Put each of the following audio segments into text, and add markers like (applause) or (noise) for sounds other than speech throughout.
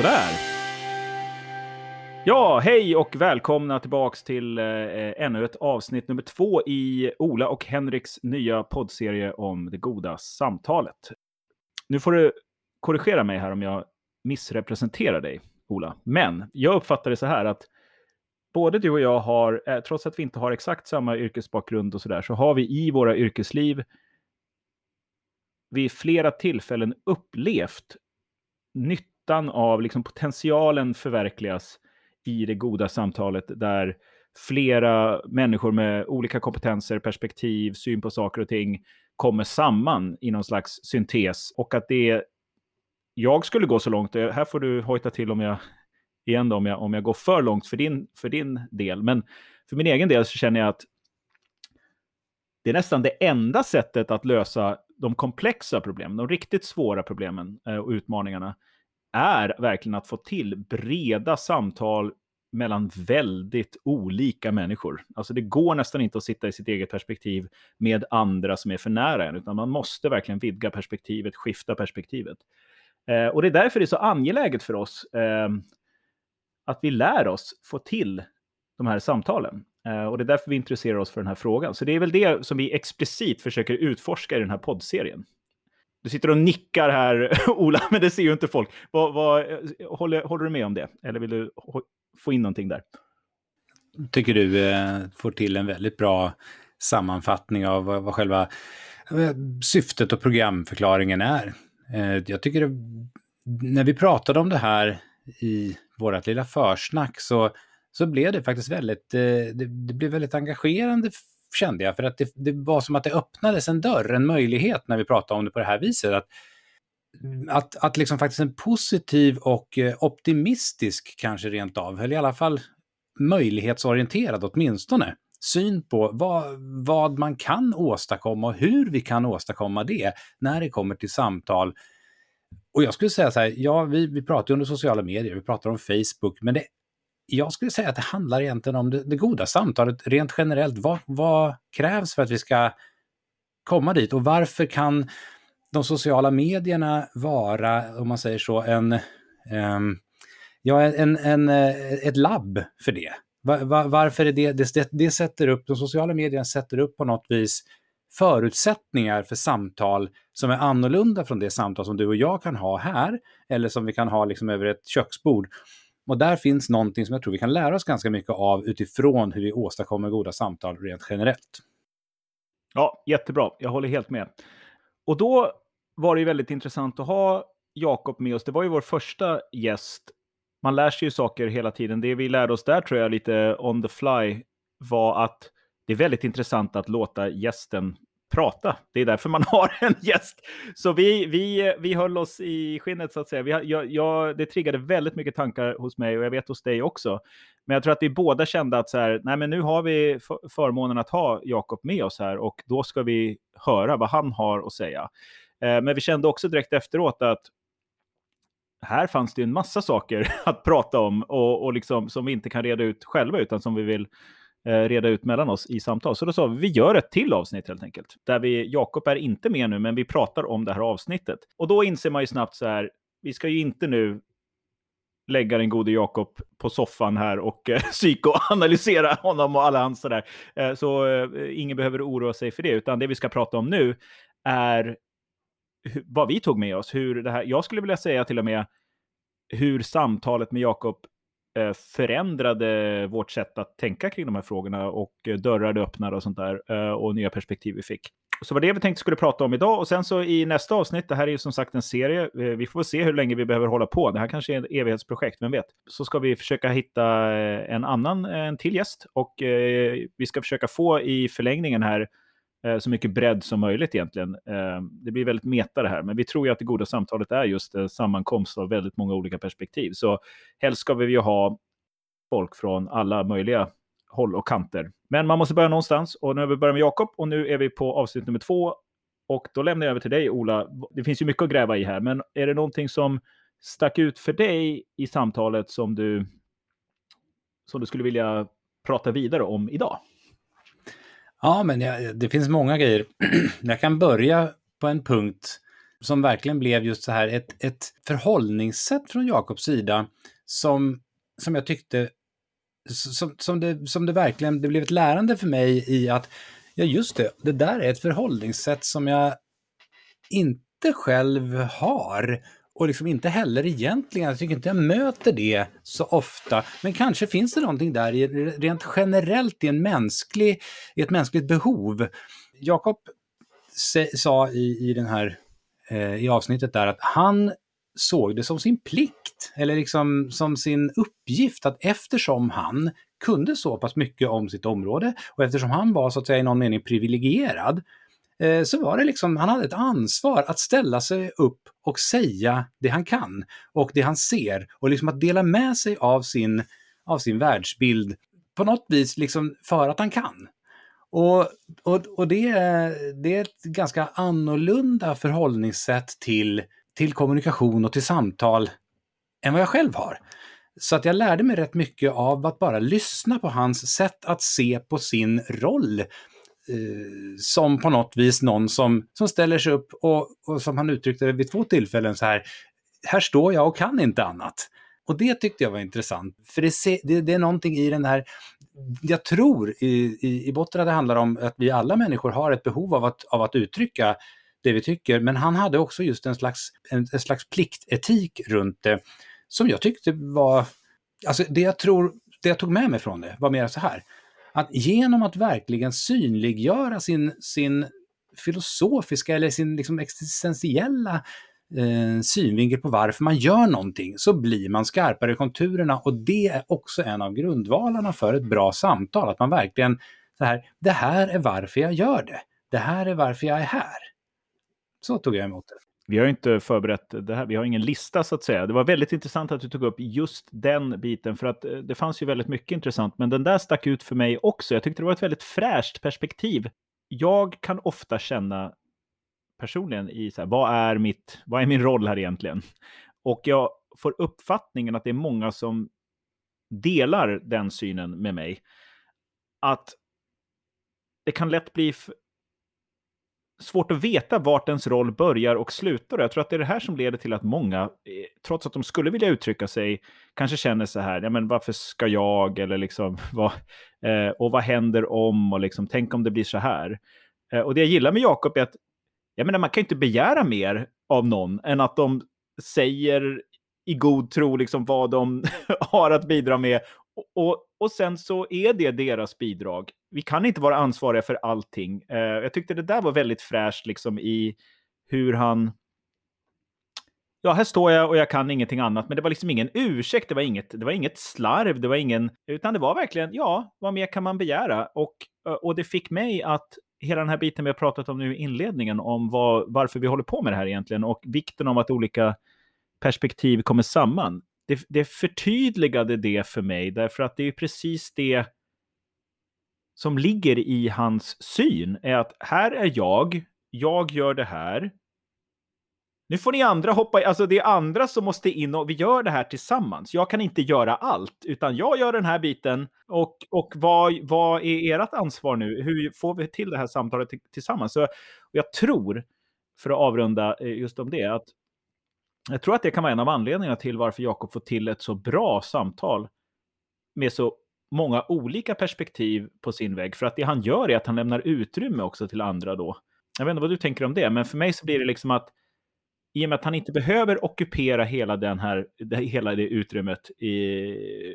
Sådär. Ja, hej och välkomna tillbaks till eh, ännu ett avsnitt nummer två i Ola och Henriks nya poddserie om det goda samtalet. Nu får du korrigera mig här om jag missrepresenterar dig, Ola. Men jag uppfattar det så här att både du och jag har, eh, trots att vi inte har exakt samma yrkesbakgrund och sådär, så har vi i våra yrkesliv vid flera tillfällen upplevt nyttan av liksom potentialen förverkligas i det goda samtalet där flera människor med olika kompetenser, perspektiv, syn på saker och ting kommer samman i någon slags syntes. Och att det... Jag skulle gå så långt, eh, här får du hojta till om jag, igen då, om jag, om jag går för långt för din, för din del. Men för min egen del så känner jag att det är nästan det enda sättet att lösa de komplexa problemen, de riktigt svåra problemen eh, och utmaningarna är verkligen att få till breda samtal mellan väldigt olika människor. Alltså det går nästan inte att sitta i sitt eget perspektiv med andra som är för nära en, utan man måste verkligen vidga perspektivet, skifta perspektivet. Eh, och det är därför det är så angeläget för oss eh, att vi lär oss få till de här samtalen. Eh, och det är därför vi intresserar oss för den här frågan. Så det är väl det som vi explicit försöker utforska i den här poddserien. Du sitter och nickar här, (laughs) Ola, men det ser ju inte folk. Vad, vad, håller, håller du med om det? Eller vill du få in någonting där? Tycker du eh, får till en väldigt bra sammanfattning av vad, vad själva eh, syftet och programförklaringen är. Eh, jag tycker det, när vi pratade om det här i vårt lilla försnack så, så blev det faktiskt väldigt, eh, det, det blev väldigt engagerande kände jag. För att det, det, var som att det öppnades en dörr, en möjlighet när vi pratade om det på det här viset. Att, att, att liksom faktiskt en positiv och eh, optimistisk kanske rent av, eller i alla fall möjlighetsorienterad åtminstone, syn på vad, vad man kan åstadkomma och hur vi kan åstadkomma det när det kommer till samtal. Och jag skulle säga så här, ja, vi, vi pratar under sociala medier, vi pratar om Facebook, men det jag skulle säga att det handlar egentligen om det, det goda samtalet rent generellt. Vad, vad, krävs för att vi ska komma dit och varför kan de sociala medierna vara, om man säger så, en, um, ja, en, en, eh, ett labb för det? Var, var, varför är det, det, det sätter upp, de sociala medierna sätter upp på något vis förutsättningar för samtal som är annorlunda från det samtal som du och jag kan ha här, eller som vi kan ha liksom över ett köksbord. Och där finns någonting som jag tror vi kan lära oss ganska mycket av utifrån hur vi åstadkommer goda samtal rent generellt. Ja, jättebra. Jag håller helt med. Och då var det ju väldigt intressant att ha Jakob med oss. Det var ju vår första gäst. Man lär sig ju saker hela tiden. Det vi lärde oss där tror jag lite on the fly var att det är väldigt intressant att låta gästen prata. Det är därför man (laughs) har en gäst. Så vi, vi, vi höll oss i skinnet så att säga. Vi, jag, jag, det triggade väldigt mycket tankar hos mig och jag vet hos dig också. Men jag tror att vi båda kände att så här, nej men nu har vi förmånen att ha Jakob med oss här och då ska vi höra vad han har att säga. Eh, men vi kände också direkt efteråt att här fanns det en massa saker (laughs) att prata om och, och liksom, som vi inte kan reda ut själva utan som vi vill Eh, reda ut mellan oss i samtal. Så då sa vi, vi gör ett till avsnitt helt enkelt. Där vi, Jakob är inte med nu, men vi pratar om det här avsnittet. Och då inser man ju snabbt så här, vi ska ju inte nu lägga den gode Jakob på soffan här och eh, (laughs) psykoanalysera honom och alla hans sådär. Eh, så eh, ingen behöver oroa sig för det, utan det vi ska prata om nu är vad vi tog med oss. Hur det här, jag skulle vilja säga till och med hur samtalet med Jakob Eh, förändrade vårt sätt att tänka kring de här frågorna och eh, dörrar det öppnade och sånt där eh, och nya perspektiv vi fick. Så var det vi tänkte skulle prata om idag och sen så i nästa avsnitt, det här är ju som sagt en serie, vi får se hur länge vi behöver hålla på, det här kanske är ett evighetsprojekt, vem vet? Så ska vi försöka hitta en annan, en till gäst och vi ska försöka få i förlängningen här Eh, så mycket bredd som möjligt egentligen. Eh, det blir väldigt meta det här, men vi tror ju att det goda samtalet är just en sammankomst av väldigt många olika perspektiv. Så helst ska vi ju ha folk från alla möjliga håll och kanter. Men man måste börja någonstans och nu har vi börjat med Jakob och nu är vi på avsnitt nummer två Och då lämnar jag över till dig, Ola. Det finns ju mycket att gräva i här, men är det någonting som stack ut för dig i samtalet som du, som du skulle vilja prata vidare om idag? Ja, men jag, det finns många grejer. (clears throat) jag kan börja på en punkt som verkligen blev just så här ett, ett förhållningssätt från Jakobs sida som, som jag tyckte som, som, det, som det verkligen det blev ett lärande för mig i att ja just det, det där är ett förhållningssätt som jag inte själv har och liksom inte heller egentligen, jag tycker inte jag möter det så ofta. Men kanske finns det någonting där i, rent generellt i, en mänsklig, i ett mänskligt behov. Jakob sa i, i, den här, eh, i avsnittet där att han såg det som sin plikt, eller liksom som sin uppgift, att eftersom han kunde så pass mycket om sitt område och eftersom han var så att säga i någon mening privilegierad, eh, så var det liksom, han hade ett ansvar att ställa sig upp och säga det han kan och det han ser och liksom att dela med sig av sin, av sin världsbild på något vis liksom för att han kan. Och, och, och det, det är ett ganska annorlunda förhållningssätt till, till kommunikation och till samtal än vad jag själv har. Så att jag lärde mig rätt mycket av att bara lyssna på hans sätt att se på sin roll. Eh, som på något vis någon som, som ställer sig upp och, och som han uttryckte det vid två tillfällen så här, här står jag och kan inte annat. Och det tyckte jag var intressant, för det, det, det är någonting i den här, jag tror i, i, i botten att det handlar om att vi alla människor har ett behov av att, av att uttrycka det vi tycker, men han hade också just en slags, en, en slags pliktetik runt det som jag tyckte var, alltså det jag tror, det jag tog med mig från det var mer så här, att genom att verkligen synliggöra sin, sin filosofiska eller sin liksom existentiella eh, synvinkel på varför man gör någonting så blir man skarpare i konturerna och det är också en av grundvalarna för ett bra samtal, att man verkligen så här, det här är varför jag gör det. Det här är varför jag är här. Så tog jag emot det. Vi har inte förberett det här, vi har ingen lista så att säga. Det var väldigt intressant att du tog upp just den biten, för att eh, det fanns ju väldigt mycket intressant, men den där stack ut för mig också. Jag tyckte det var ett väldigt fräscht perspektiv. Jag kan ofta känna personligen i så här, vad är, mitt, vad är min roll här egentligen? Och jag får uppfattningen att det är många som delar den synen med mig. Att det kan lätt bli svårt att veta vart ens roll börjar och slutar. Jag tror att det är det här som leder till att många, eh, trots att de skulle vilja uttrycka sig, kanske känner så här, ja men varför ska jag, eller liksom, (laughs) vad, eh, och vad händer om, och liksom, tänk om det blir så här. Eh, och det jag gillar med Jakob är att, jag menar, man kan inte begära mer av någon än att de säger i god tro liksom vad de (laughs) har att bidra med. Och, och, sen så är det deras bidrag vi kan inte vara ansvariga för allting. Eh, jag tyckte det där var väldigt fräscht liksom i hur han... Ja, här står jag och jag kan ingenting annat, men det var liksom ingen ursäkt, det var inget, det var inget slarv, det var ingen... Utan det var verkligen, ja, vad mer kan man begära? Och, och det fick mig att hela den här biten vi har pratat om nu i inledningen, om vad, varför vi håller på med det här egentligen och vikten av att olika perspektiv kommer samman. Det, det förtydligade det för mig, därför att det är precis det som ligger i hans syn är att här är jag, jag gör det här. Nu får ni andra hoppa, alltså det är andra som måste in och vi gör det här tillsammans. Jag kan inte göra allt, utan jag gör den här biten och, och vad, vad är ert ansvar nu? Hur får vi till det här samtalet tillsammans? Så jag tror, för att avrunda eh, just om det, att jag tror att det kan vara en av anledningarna till varför Jakob får till ett så bra samtal med så många olika perspektiv på sin väg. För att det han gör är att han lämnar utrymme också till andra då. Jag vet inte vad du tänker om det, men för mig så blir det liksom att i och med att han inte behöver ockupera hela, den här, hela det utrymmet i,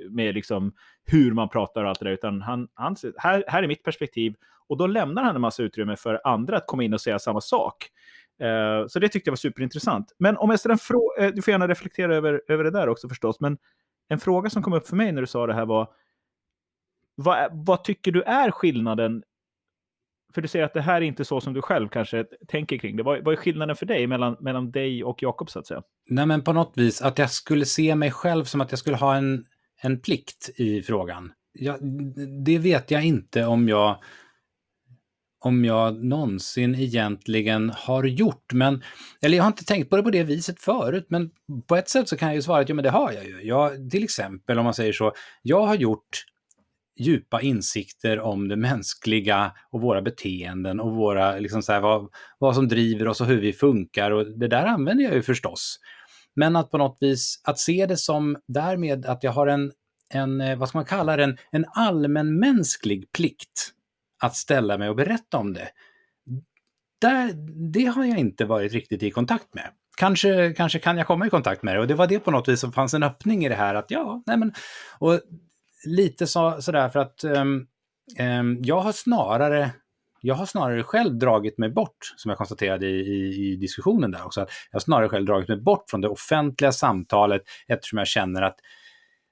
med liksom hur man pratar och allt det där, utan han, han, här, här är mitt perspektiv och då lämnar han en massa utrymme för andra att komma in och säga samma sak. Eh, så det tyckte jag var superintressant. Men om jag ställer en fråga, eh, du får gärna reflektera över, över det där också förstås, men en fråga som kom upp för mig när du sa det här var, vad, vad tycker du är skillnaden? För du säger att det här är inte så som du själv kanske tänker kring det. Vad, vad är skillnaden för dig mellan, mellan dig och Jakob så att säga? Nej, men på något vis att jag skulle se mig själv som att jag skulle ha en, en plikt i frågan. Jag, det vet jag inte om jag om jag någonsin egentligen har gjort. Men, eller jag har inte tänkt på det på det viset förut, men på ett sätt så kan jag ju svara att jo, men det har jag ju. Jag, till exempel, om man säger så, jag har gjort djupa insikter om det mänskliga och våra beteenden och våra, liksom så här, vad, vad som driver oss och hur vi funkar. Och det där använder jag ju förstås. Men att på något vis, att se det som därmed att jag har en, en eh, vad ska man kalla det, en, en allmänmänsklig plikt att ställa mig och berätta om det. Där, det har jag inte varit riktigt i kontakt med. Kanske, kanske kan jag komma i kontakt med det och det var det på något vis som fanns en öppning i det här att ja, nej men, och lite så, sådär för att um, um, jag har snarare jag har snarare själv dragit mig bort, som jag konstaterade i, i, i, diskussionen där också, att jag har snarare själv dragit mig bort från det offentliga samtalet eftersom jag känner att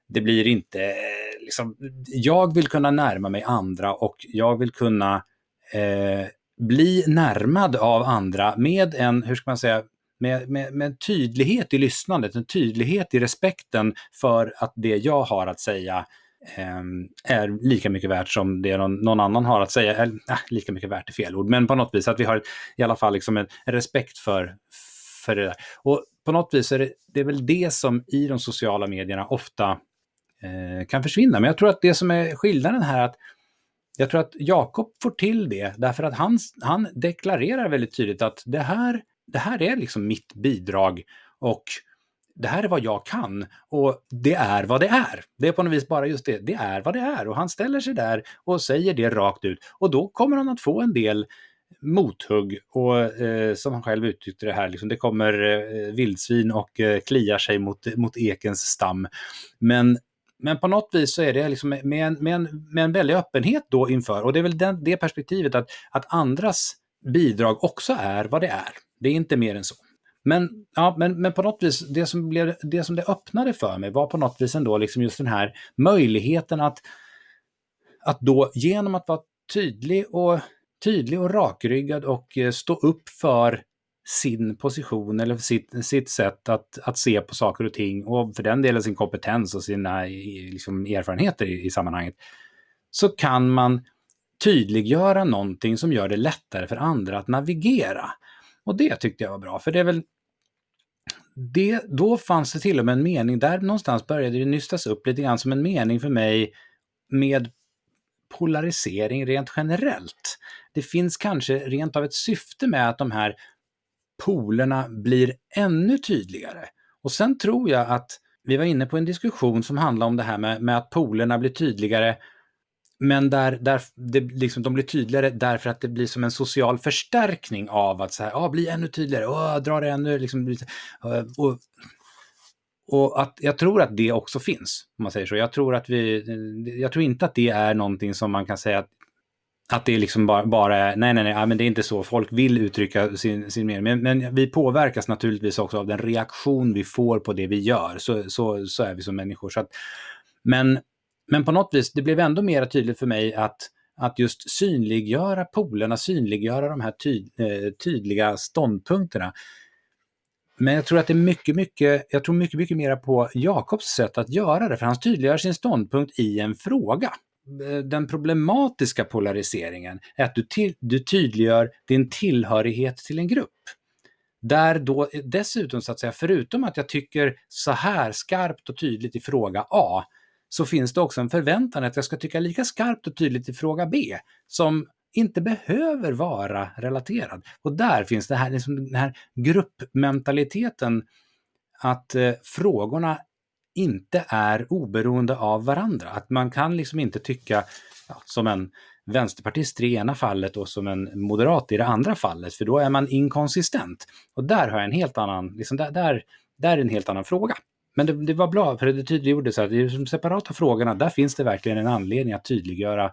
det blir inte, liksom, jag vill kunna närma mig andra och jag vill kunna eh, bli närmad av andra med en, hur ska man säga, med, med, med en tydlighet i lyssnandet, en tydlighet i respekten för att det jag har att säga eh, är lika mycket värt som det någon, någon annan har att säga. Eller, eh, lika mycket värt är fel ord, men på något vis att vi har i alla fall liksom en, en respekt för, för det där. Och på något vis är det, det är väl det som i de sociala medierna ofta Eh, kan försvinna. Men jag tror att det som är skillnaden här är att jag tror att Jakob får till det därför att han, han deklarerar väldigt tydligt att det här, det här är liksom mitt bidrag och det här är vad jag kan och det är vad det är. Det är på något vis bara just det, det är vad det är. Och han ställer sig där och säger det rakt ut. Och då kommer han att få en del mothugg och eh, som han själv uttryckte det här, liksom, det kommer eh, vildsvin och eh, kliar sig mot, mot ekens stam. Men, men på något vis så är det liksom med, en, med, en, med en väldig öppenhet då inför, och det är väl den, det perspektivet att, att andras bidrag också är vad det är. Det är inte mer än så. Men, ja, men, men på något vis, det som, blev, det som det öppnade för mig var på något vis ändå liksom just den här möjligheten att, att då genom att vara tydlig och, tydlig och rakryggad och eh, stå upp för sin position eller sitt, sitt sätt att, att se på saker och ting och för den delen sin kompetens och sina eh, liksom, erfarenheter i, i sammanhanget, så kan man tydliggöra någonting som gör det lättare för andra att navigera. Och det tyckte jag var bra, för det är väl det, då fanns det till och med en mening, där någonstans började det nystas upp lite grann som en mening för mig med polarisering rent generellt. Det finns kanske rent av ett syfte med att de här polerna blir ännu tydligare. Och sen tror jag att vi var inne på en diskussion som handlade om det här med, med att polerna blir tydligare men där, där det, liksom, de blir tydligare därför att det blir som en social förstärkning av att så här, ah, bli ännu tydligare, oh, dra det ännu, liksom, eh, och, och att jag tror att det också finns, om man säger så. Jag tror, att vi, eh, jag tror inte att det är någonting som man kan säga att, att det är liksom bara, bara är, nej, nej, nej, men det är inte så. Folk vill uttrycka sin, sin mening. Men, men vi påverkas naturligtvis också av den reaktion vi får på det vi gör. Så, så, så är vi som människor. Så att, men men på något vis, det blev ändå mer tydligt för mig att, att just synliggöra polerna, synliggöra de här tyd, eh, tydliga ståndpunkterna. Men jag tror att det är mycket, mycket, jag tror mycket, mycket mera på Jakobs sätt att göra det, för han tydliggör sin ståndpunkt i en fråga. Eh, den problematiska polariseringen är att du, till, du tydliggör din tillhörighet till en grupp. Där då eh, dessutom, så att säga, förutom att jag tycker så här skarpt och tydligt i fråga A, så finns det också en förväntan att jag ska tycka lika skarpt och tydligt i fråga B, som inte behöver vara relaterad. Och där finns det här, liksom den här gruppmentaliteten att eh, frågorna inte är oberoende av varandra. Att man kan liksom inte tycka ja, som en vänsterpartist i det ena fallet och som en moderat i det andra fallet, för då är man inkonsistent. Och där har jag en helt annan, liksom där, där, där är en helt annan fråga. Men det, det, var bra, för det tydliggjorde så att i de separata frågorna, där finns det verkligen en anledning att tydliggöra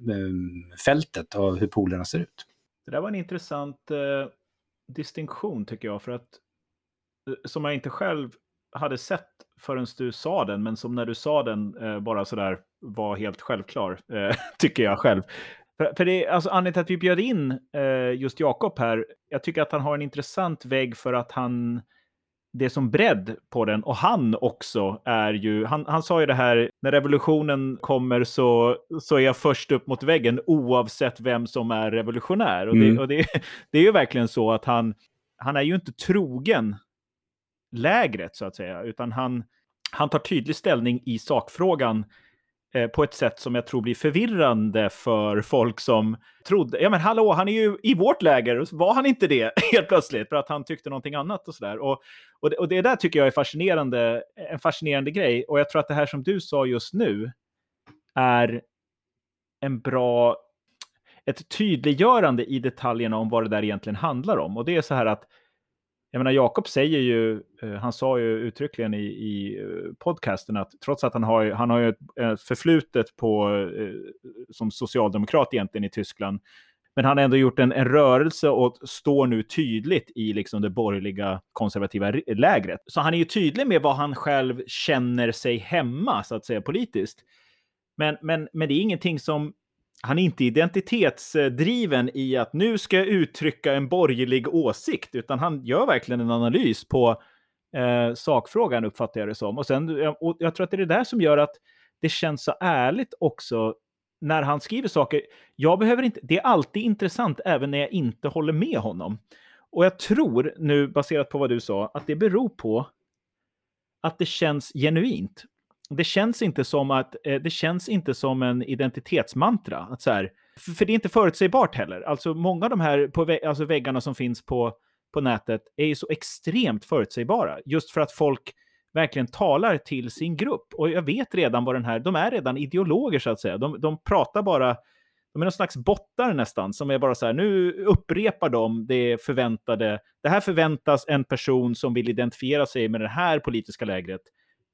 um, fältet av hur polerna ser ut. Det där var en intressant eh, distinktion tycker jag, för att eh, som jag inte själv hade sett förrän du sa den, men som när du sa den eh, bara sådär var helt självklar, eh, (laughs) tycker jag själv. För, för det är alltså anledningen till att vi bjöd in eh, just Jakob här, jag tycker att han har en intressant vägg för att han det är som bredd på den. Och han också är ju, han, han sa ju det här, när revolutionen kommer så, så är jag först upp mot väggen oavsett vem som är revolutionär. Och, mm. det, och det, (laughs) det är ju verkligen så att han, han är ju inte trogen lägret så att säga, utan han, han tar tydlig ställning i sakfrågan Eh, på ett sätt som jag tror blir förvirrande för folk som trodde, ja men hallå, han är ju i vårt läger, var han inte det (laughs) helt plötsligt för att han tyckte någonting annat och sådär. Och, och, det, och det där tycker jag är fascinerande, en fascinerande grej. Och jag tror att det här som du sa just nu är en bra, ett tydliggörande i detaljerna om vad det där egentligen handlar om. Och det är så här att jag menar, Jakob säger ju, eh, han sa ju uttryckligen i, i eh, podcasten att trots att han har, han har ju ett förflutet på, eh, som socialdemokrat egentligen i Tyskland, men han har ändå gjort en, en rörelse och står nu tydligt i liksom det borgerliga konservativa lägret. Så han är ju tydlig med vad han själv känner sig hemma, så att säga, politiskt. Men, men, men det är ingenting som han är inte identitetsdriven i att nu ska jag uttrycka en borgerlig åsikt, utan han gör verkligen en analys på eh, sakfrågan, uppfattar jag det som. Och, sen, och jag tror att det är det där som gör att det känns så ärligt också när han skriver saker. Jag behöver inte, det är alltid intressant även när jag inte håller med honom. Och jag tror nu, baserat på vad du sa, att det beror på att det känns genuint det känns inte som att eh, det känns inte som en identitetsmantra. Att så här, för, för, det är inte förutsägbart heller. Alltså många av de här på vä alltså väggarna som finns på, på nätet är ju så extremt förutsägbara. Just för att folk verkligen talar till sin grupp. Och jag vet redan vad den här, de är redan ideologer så att säga. De, de pratar bara, de är någon slags bottar nästan, som är bara så här, nu upprepar de det förväntade. Det här förväntas en person som vill identifiera sig med det här politiska lägret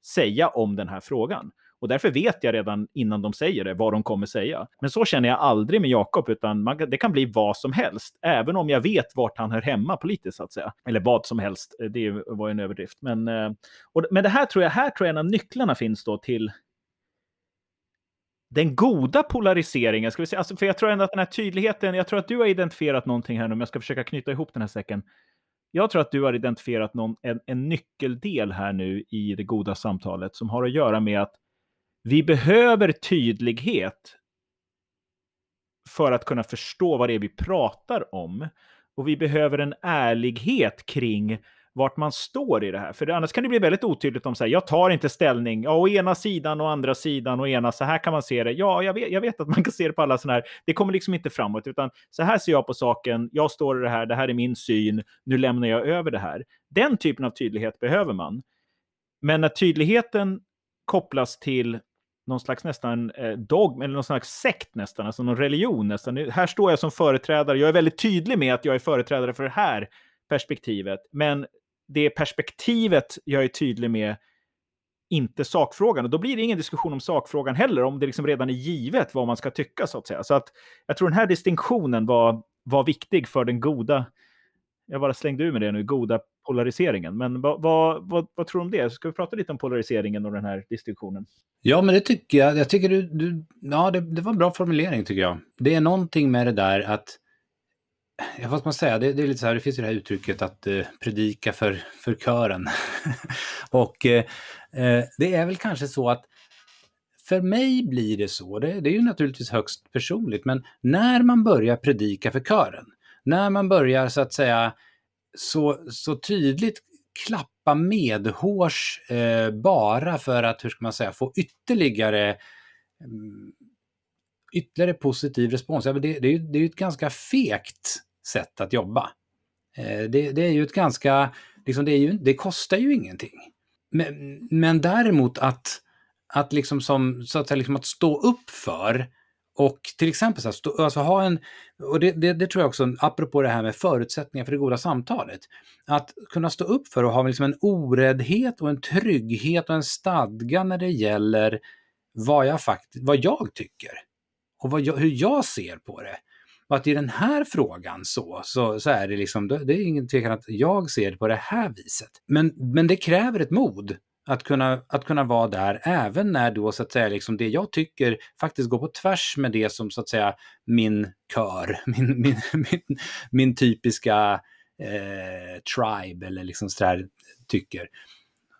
säga om den här frågan. Och därför vet jag redan innan de säger det vad de kommer säga. Men så känner jag aldrig med Jakob, utan man, det kan bli vad som helst. Även om jag vet vart han hör hemma politiskt, så att säga. Eller vad som helst, eh, det var en överdrift. Men, eh, och, men det här tror jag, här tror jag en av nycklarna finns då till den goda polariseringen, ska vi säga. Alltså, för jag tror ändå att den här tydligheten, jag tror att du har identifierat någonting här nu, om jag ska försöka knyta ihop den här säcken jag tror att du har identifierat någon, en, en nyckeldel här nu i det goda samtalet som har att göra med att vi behöver tydlighet för att kunna förstå vad det är vi pratar om. Och vi behöver en ärlighet kring vart man står i det här. För annars kan det bli väldigt otydligt om så här, jag tar inte ställning, ja, å ena sidan och andra sidan och ena, så här kan man se det. Ja, jag vet, jag vet att man kan se det på alla sådana här, det kommer liksom inte framåt, utan så här ser jag på saken, jag står i det här, det här är min syn, nu lämnar jag över det här. Den typen av tydlighet behöver man. Men när tydligheten kopplas till någon slags nästan eh, dogm, eller någon slags sekt nästan, alltså någon religion nästan. Här står jag som företrädare, jag är väldigt tydlig med att jag är företrädare för det här perspektivet, men det perspektivet jag är tydlig med, inte sakfrågan. Och då blir det ingen diskussion om sakfrågan heller, om det liksom redan är givet vad man ska tycka, så att säga. Så att jag tror den här distinktionen var, var viktig för den goda, jag bara slängde ur med det nu, goda polariseringen. Men vad, vad, vad, vad, tror du om det? Ska vi prata lite om polariseringen och den här distinktionen? Ja, men det tycker jag. Jag tycker du, du ja, det, det var en bra formulering tycker jag. Det är någonting med det där att ja, vad ska man säga, det, det, är lite så här, det finns ju det här uttrycket att eh, predika för, för kören. (laughs) och eh, eh, det är väl kanske så att för mig blir det så, det, det är ju naturligtvis högst personligt, men när man börjar predika för kören, när man börjar så att säga så, så tydligt klappa medhårs eh, bara för att, hur ska man säga, få ytterligare mm, ytterligare positiv respons. Ja, det, det, är ju, det är ju ett ganska fegt sätt att jobba. Eh, det, det, är ju ett ganska, liksom det, är ju, det kostar ju ingenting. Men, men däremot att, att, liksom som, så att, liksom att stå upp för och till exempel så här, stå, alltså ha en, och det, det, det, tror jag också, apropå det här med förutsättningar för det goda samtalet, att kunna stå upp för och ha liksom en oräddhet och en trygghet och en stadga när det gäller vad jag, fakt vad jag tycker och vad jag, hur jag ser på det. Och att i den här frågan så, så, så är det liksom, det är ingen tvekan att jag ser det på det här viset. Men, men det kräver ett mod att kunna, att kunna vara där även när då så att säga liksom det jag tycker faktiskt går på tvärs med det som så att säga min kör, (laughs) min, min, min, min typiska eh, tribe eller liksom sådär tycker.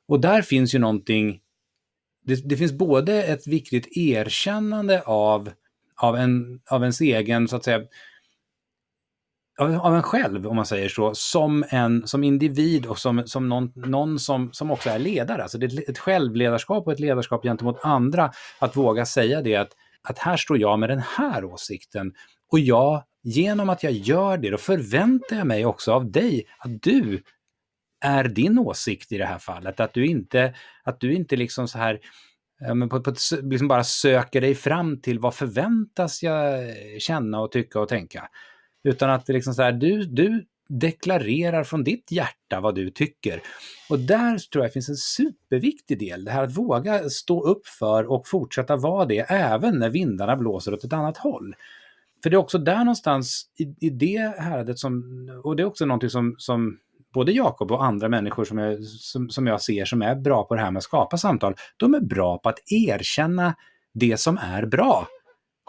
Och där finns ju någonting, det, det, finns både ett viktigt erkännande av, av, en, av ens egen, så att säga, av, av en själv, om man säger så, som, en, som individ och som, som någon, någon som, som också är ledare. Alltså det är ett, ett självledarskap och ett ledarskap gentemot andra, att våga säga det att, att här står jag med den här åsikten och jag, genom att jag gör det, då förväntar jag mig också av dig att du är din åsikt i det här fallet. Att du inte, att du inte liksom så här Eh, men på, på, liksom bara söker dig fram till vad förväntas jag känna och tycka och tänka. Utan att det liksom så här, du, du deklarerar från ditt hjärta vad du tycker. Och där tror jag finns en superviktig del, det här att våga stå upp för och fortsätta vara det även när vindarna blåser åt ett annat håll. För det är också där någonstans i, i det häradet som, och det är också någonting som, som både Jakob och andra människor som jag, som, som jag ser som är bra på det här med att skapa samtal, de är bra på att erkänna det som är bra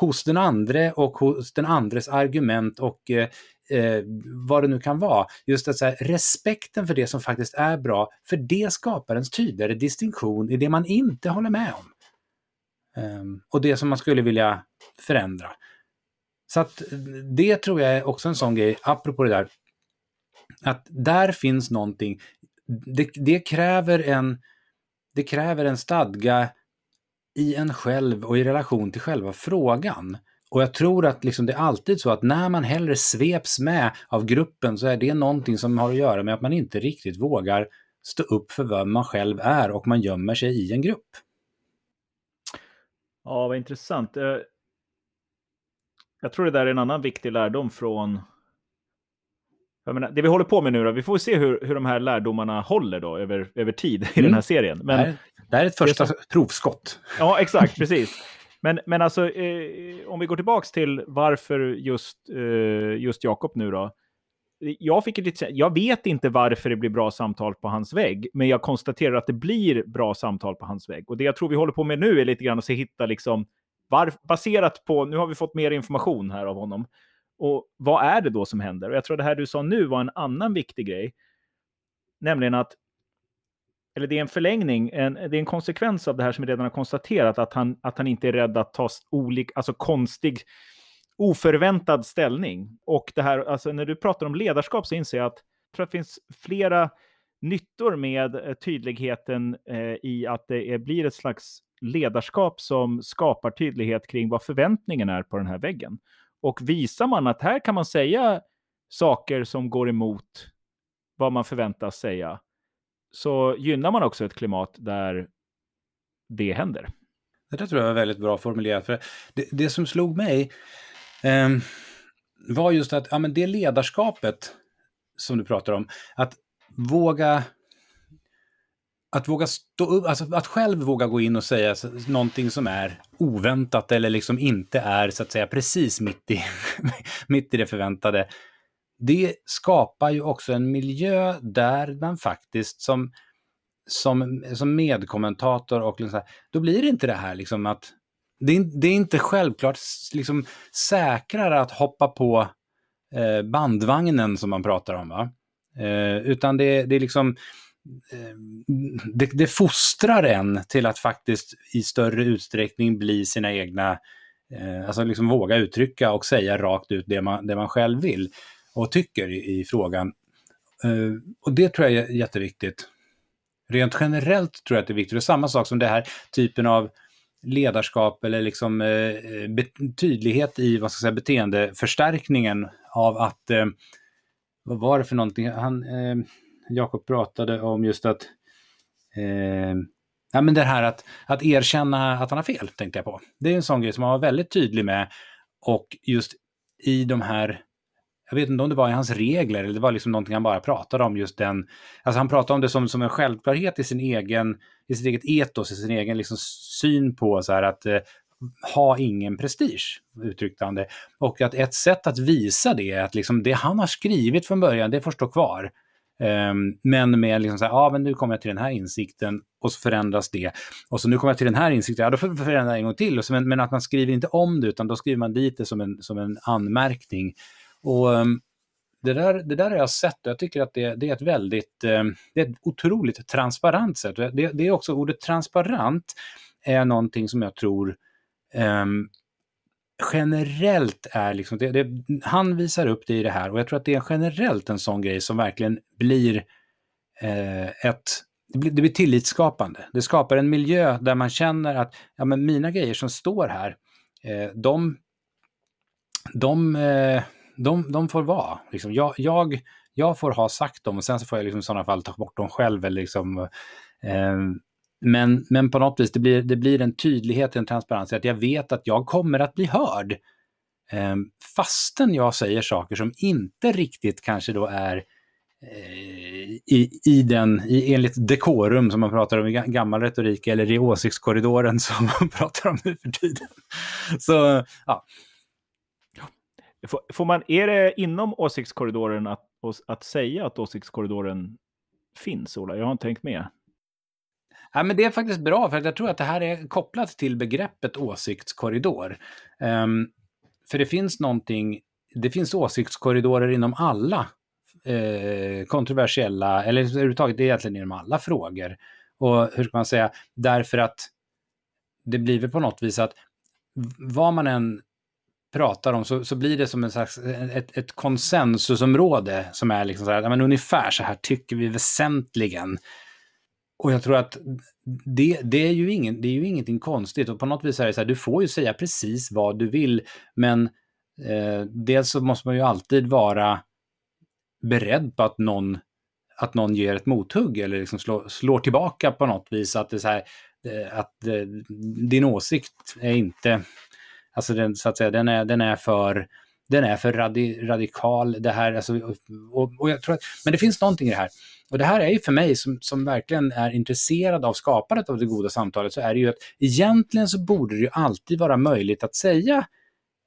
hos den andre och hos den andres argument och eh, eh, vad det nu kan vara. Just att säga, respekten för det som faktiskt är bra, för det skapar en tydligare distinktion i det man inte håller med om. Um, och det som man skulle vilja förändra. Så att eh, det tror jag är också en sån grej, apropå det där, att där finns någonting, det, det kräver en det kräver en stadga i en själv och i relation till själva frågan. Och jag tror att liksom det är alltid så att när man hellre sveps med av gruppen så är det någonting som har att göra med att man inte riktigt vågar stå upp för vem man själv är och man gömmer sig i en grupp. Ja, vad intressant. Eh, jag tror det där är en annan viktig lärdom från Menar, det vi håller på med nu då, vi får se hur, hur de här lärdomarna håller då över, över tid i mm. den här serien. Men det, här, det här är ett första som, provskott. Ja, exakt, precis. Men, men alltså, eh, om vi går tillbaka till varför just, eh, just Jakob nu då. Jag, fick lite, jag vet inte varför det blir bra samtal på hans vägg, men jag konstaterar att det blir bra samtal på hans vägg. Och det jag tror vi håller på med nu är lite grann att se, hitta, liksom, var, baserat på, nu har vi fått mer information här av honom, och vad är det då som händer? Och jag tror det här du sa nu var en annan viktig grej. Nämligen att, eller det är en förlängning, en, det är en konsekvens av det här som vi redan har konstaterat, att han, att han inte är rädd att ta olik, alltså konstig, oförväntad ställning. Och det här, alltså när du pratar om ledarskap så inser jag att jag tror att det finns flera nyttor med eh, tydligheten eh, i att det är, blir ett slags ledarskap som skapar tydlighet kring vad förväntningen är på den här väggen. Och visar man att här kan man säga saker som går emot vad man förväntas säga, så gynnar man också ett klimat där det händer. Det där tror jag var väldigt bra formulerat. För det, det som slog mig eh, var just att ja, men det ledarskapet som du pratar om, att våga att våga stå upp, alltså att själv våga gå in och säga någonting som är oväntat eller liksom inte är så att säga precis mitt i, (laughs) mitt i det förväntade. Det skapar ju också en miljö där man faktiskt som, som, som medkommentator och liksom, då blir det inte det här liksom att det är, det är inte självklart liksom säkrare att hoppa på eh, bandvagnen som man pratar om. Va? Eh, utan det, det är liksom Ehm, det, det fostrar en till att faktiskt i större utsträckning bli sina egna, eh, alltså liksom våga uttrycka och säga rakt ut det man, det man själv vill och tycker i, i frågan. Eh, och det tror jag är jätteviktigt. Rent generellt tror jag att det är viktigt. Och samma sak som det här typen av ledarskap eller liksom eh, eh tydlighet i vad ska jag säga, beteendeförstärkningen av att, eh, vad var det för någonting, han, eh, Jakob pratade om just att eh, ja, men det här att, att erkänna att han har fel, tänkte jag på. Det är en sån grej som han var väldigt tydlig med. Och just i de här, jag vet inte om det var i hans regler eller det var liksom någonting han bara pratade om, just den, alltså han pratade om det som, som en självklarhet i sin egen, i sitt eget etos, i sin egen liksom syn på så här att eh, ha ingen prestige, uttryckte han det. Och att ett sätt att visa det är att liksom det han har skrivit från början, det får stå kvar. Um, men med liksom så här, ja ah, men nu kommer jag till den här insikten och så förändras det. Och så nu kommer jag till den här insikten, ja då får jag förändra en gång till. Och så, men, men, att man skriver inte om det utan då skriver man dit det som en, som en anmärkning. Och um, det där, det där har jag sett och jag tycker att det, det är ett väldigt, ehm, det är ett otroligt transparent sätt. Det, det är också ordet transparent är någonting som jag tror um, generellt är liksom, det, det, han visar upp det i det här och jag tror att det är generellt en sån grej som verkligen blir eh, ett, det blir, det blir tillitsskapande. Det skapar en miljö där man känner att ja, men mina grejer som står här, eh, de, de, eh, de, de får vara. Liksom, jag, jag, jag får ha sagt dem och sen så får jag liksom i sådana fall ta bort dem själv. Eller liksom, eh, men, men på något vis, det blir, det blir en tydlighet, en transparens, att jag vet att jag kommer att bli hörd. Eh, fastän jag säger saker som inte riktigt kanske då är eh, i, i den, i, enligt dekorum som man pratar om i gammal retorik eller i åsiktskorridoren (laughs) som man pratar om nu för tiden. Så, ja. Får, får man, är det inom åsiktskorridoren att, att säga att åsiktskorridoren finns, Ola? Jag har inte tänkt med. Ja, men det är faktiskt bra, för jag tror att det här är kopplat till begreppet åsiktskorridor. Um, för det finns någonting, det finns åsiktskorridorer inom alla eh, kontroversiella, eller överhuvudtaget det är egentligen inom alla frågor. Och hur ska man säga, därför att det blir väl på något vis att vad man än pratar om så, så blir det som en slags, eh, ett, ett konsensusområde som är liksom så här, men ungefär så här tycker vi väsentligen. Och jag tror att det, det, är ju ingen, det är ju ingenting konstigt och på något vis är det så här, du får ju säga precis vad du vill, men eh, dels så måste man ju alltid vara beredd på att någon, att någon ger ett mothugg eller liksom slår, slår tillbaka på något vis. Att, det är så här, eh, att eh, din åsikt är inte, alltså den, så att säga, den är, den är för den är för radi, radikal. Det här, alltså, och, och jag tror att, men det finns någonting i det här. Och det här är ju för mig som, som verkligen är intresserad av skapandet av det goda samtalet, så är det ju att egentligen så borde det ju alltid vara möjligt att säga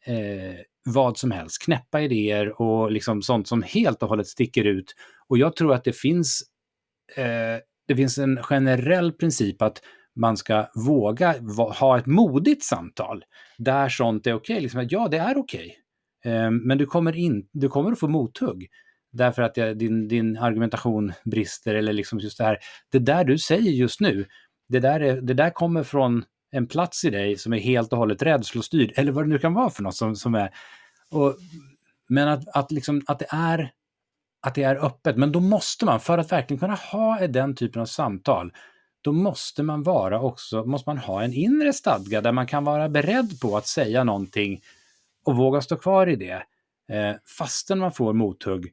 eh, vad som helst, knäppa idéer och liksom sånt som helt och hållet sticker ut. Och jag tror att det finns, eh, det finns en generell princip att man ska våga ha ett modigt samtal där sånt är okej. Okay. Liksom, ja, det är okej. Okay. Eh, men du kommer, in, du kommer att få mothugg därför att din, din argumentation brister eller liksom just det här. Det där du säger just nu, det där, är, det där kommer från en plats i dig som är helt och hållet rädslostyrd, eller vad det nu kan vara för något som, som är. Och, men att, att, liksom, att, det är, att det är öppet, men då måste man, för att verkligen kunna ha den typen av samtal, då måste man vara också, måste man ha en inre stadga där man kan vara beredd på att säga någonting och våga stå kvar i det, eh, fastän man får mothugg.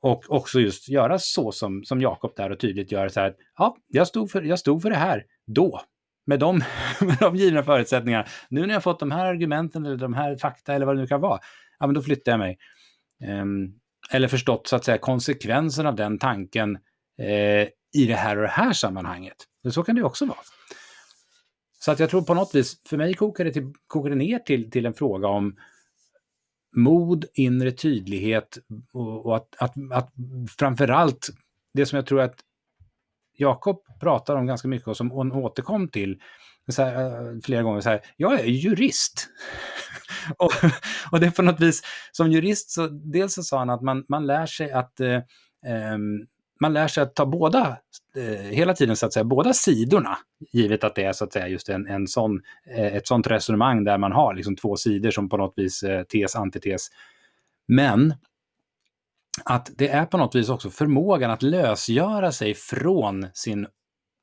Och också just göra så som, som Jakob där och tydligt gör, så här, ja, jag stod, för, jag stod för det här då, med de, (laughs) med de givna förutsättningarna. Nu när jag fått de här argumenten eller de här fakta eller vad det nu kan vara, ja men då flyttar jag mig. Um, eller förstått så att säga konsekvensen av den tanken eh, i det här och det här sammanhanget. Så kan det också vara. Så att jag tror på något vis, för mig kokar det, till, kokar det ner till, till en fråga om mod, inre tydlighet och, och att, att, att framförallt det som jag tror att Jakob pratar om ganska mycket och som hon återkom till så här, eh, flera gånger, så här, jag är jurist. (laughs) och, och det är på något vis, som jurist så dels så sa han att man, man lär sig att eh, ehm, man lär sig att ta båda, eh, hela tiden så att säga, båda sidorna, givet att det är så att säga just en, en sån, eh, ett sånt resonemang där man har liksom två sidor som på något vis eh, tes, antites. Men att det är på något vis också förmågan att lösgöra sig från sin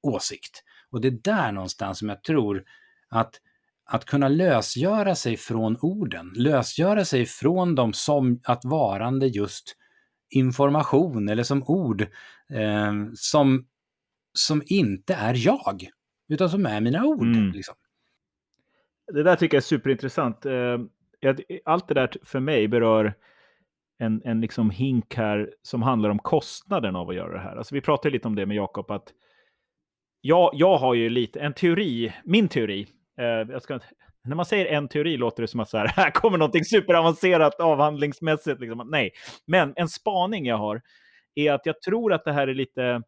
åsikt. Och det är där någonstans som jag tror att att kunna lösgöra sig från orden, lösgöra sig från dem som att varande just information eller som ord eh, som, som inte är jag, utan som är mina ord. Mm. Liksom. Det där tycker jag är superintressant. Eh, allt det där för mig berör en, en liksom hink här som handlar om kostnaden av att göra det här. Alltså vi pratade lite om det med Jakob, att jag, jag har ju lite en teori, min teori, eh, jag ska, när man säger en teori låter det som att så här, (laughs) här kommer någonting superavancerat avhandlingsmässigt. Liksom. Nej, men en spaning jag har är att jag tror att det här är lite,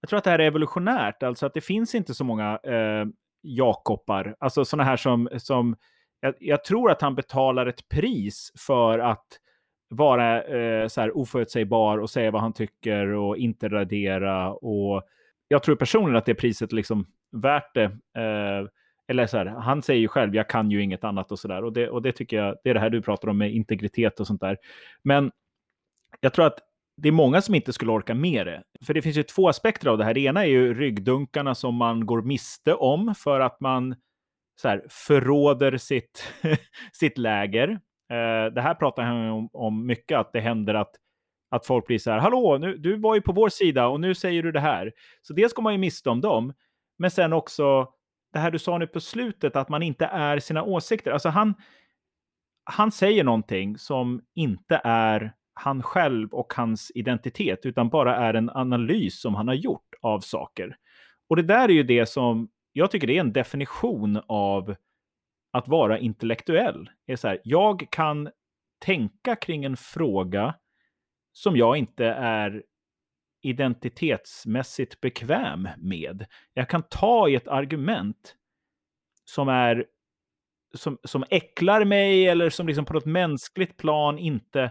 jag tror att det här är evolutionärt, alltså att det finns inte så många eh, Jakobbar, alltså sådana här som, som jag, jag, tror att han betalar ett pris för att vara eh, så här oförutsägbar och säga vad han tycker och inte radera. Och jag tror personligen att det priset liksom värt det. Eh, eller så här, han säger ju själv, jag kan ju inget annat och sådär. Och det, och det tycker jag, det är det här du pratar om med integritet och sånt där. Men jag tror att det är många som inte skulle orka med det. För det finns ju två aspekter av det här. Det ena är ju ryggdunkarna som man går miste om för att man så här, förråder sitt, (laughs) sitt läger. Eh, det här pratar han om, om mycket, att det händer att, att folk blir så här, hallå, nu, du var ju på vår sida och nu säger du det här. Så dels går man ju miste om dem, men sen också det här du sa nu på slutet, att man inte är sina åsikter. Alltså han, han säger någonting som inte är han själv och hans identitet, utan bara är en analys som han har gjort av saker. Och det där är ju det som jag tycker det är en definition av att vara intellektuell. Det är så här, jag kan tänka kring en fråga som jag inte är identitetsmässigt bekväm med. Jag kan ta i ett argument som är som, som äcklar mig eller som liksom på något mänskligt plan inte,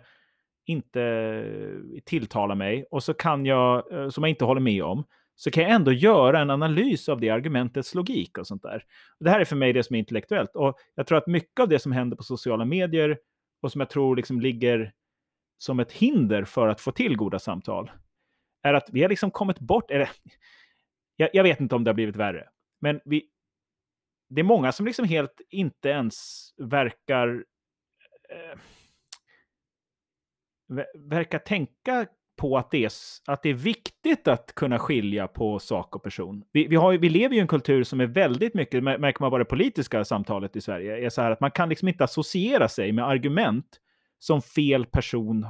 inte eh, tilltalar mig och så kan jag, eh, som jag inte håller med om, så kan jag ändå göra en analys av det argumentets logik och sånt där. Det här är för mig det som är intellektuellt. Och jag tror att mycket av det som händer på sociala medier och som jag tror liksom ligger som ett hinder för att få till goda samtal är att vi har liksom kommit bort, eller (laughs) jag, jag vet inte om det har blivit värre, men vi, det är många som liksom helt inte ens verkar eh, verkar tänka på att det, är, att det är viktigt att kunna skilja på sak och person. Vi, vi, har, vi lever ju i en kultur som är väldigt mycket, märker man bara det politiska samtalet i Sverige, är så här att man kan liksom inte associera sig med argument som fel person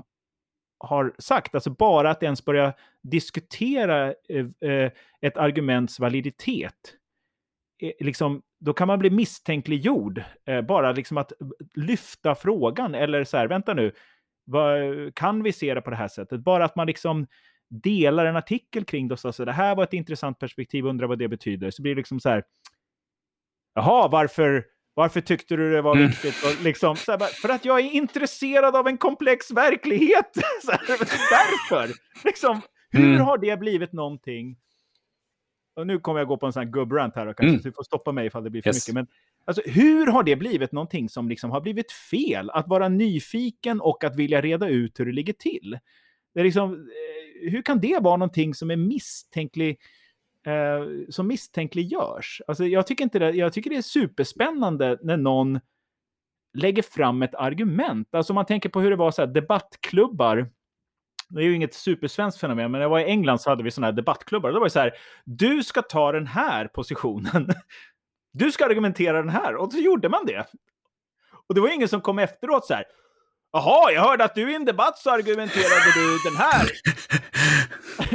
har sagt. Alltså bara att ens börja diskutera eh, eh, ett arguments validitet. Eh, liksom, då kan man bli misstänkliggjord. Eh, bara liksom att eh, lyfta frågan eller så här, vänta nu, vad, kan vi se det på det här sättet? Bara att man liksom delar en artikel kring det och så, det här var ett intressant perspektiv, undrar vad det betyder. Så blir det liksom så här, jaha, varför, varför tyckte du det var mm. viktigt? Och liksom, här, för att jag är intresserad av en komplex verklighet. (laughs) Här, därför. Liksom, hur mm. har det blivit någonting? Och nu kommer jag gå på en sån här gubbrant här, och kanske, mm. så du får stoppa mig ifall det blir för yes. mycket. Men Alltså, hur har det blivit någonting som liksom har blivit fel? Att vara nyfiken och att vilja reda ut hur det ligger till. Det är liksom, eh, hur kan det vara någonting som är misstänklig, eh, som misstänkliggörs? Alltså, jag, tycker inte det, jag tycker det är superspännande när någon lägger fram ett argument. Alltså om man tänker på hur det var så här, debattklubbar. Det är ju inget supersvenskt fenomen, men när jag var i England så hade vi sådana här debattklubbar. Det var ju så här, du ska ta den här positionen. (laughs) Du ska argumentera den här. Och så gjorde man det. Och det var ingen som kom efteråt så här. Jaha, jag hörde att du i en debatt så argumenterade du den här.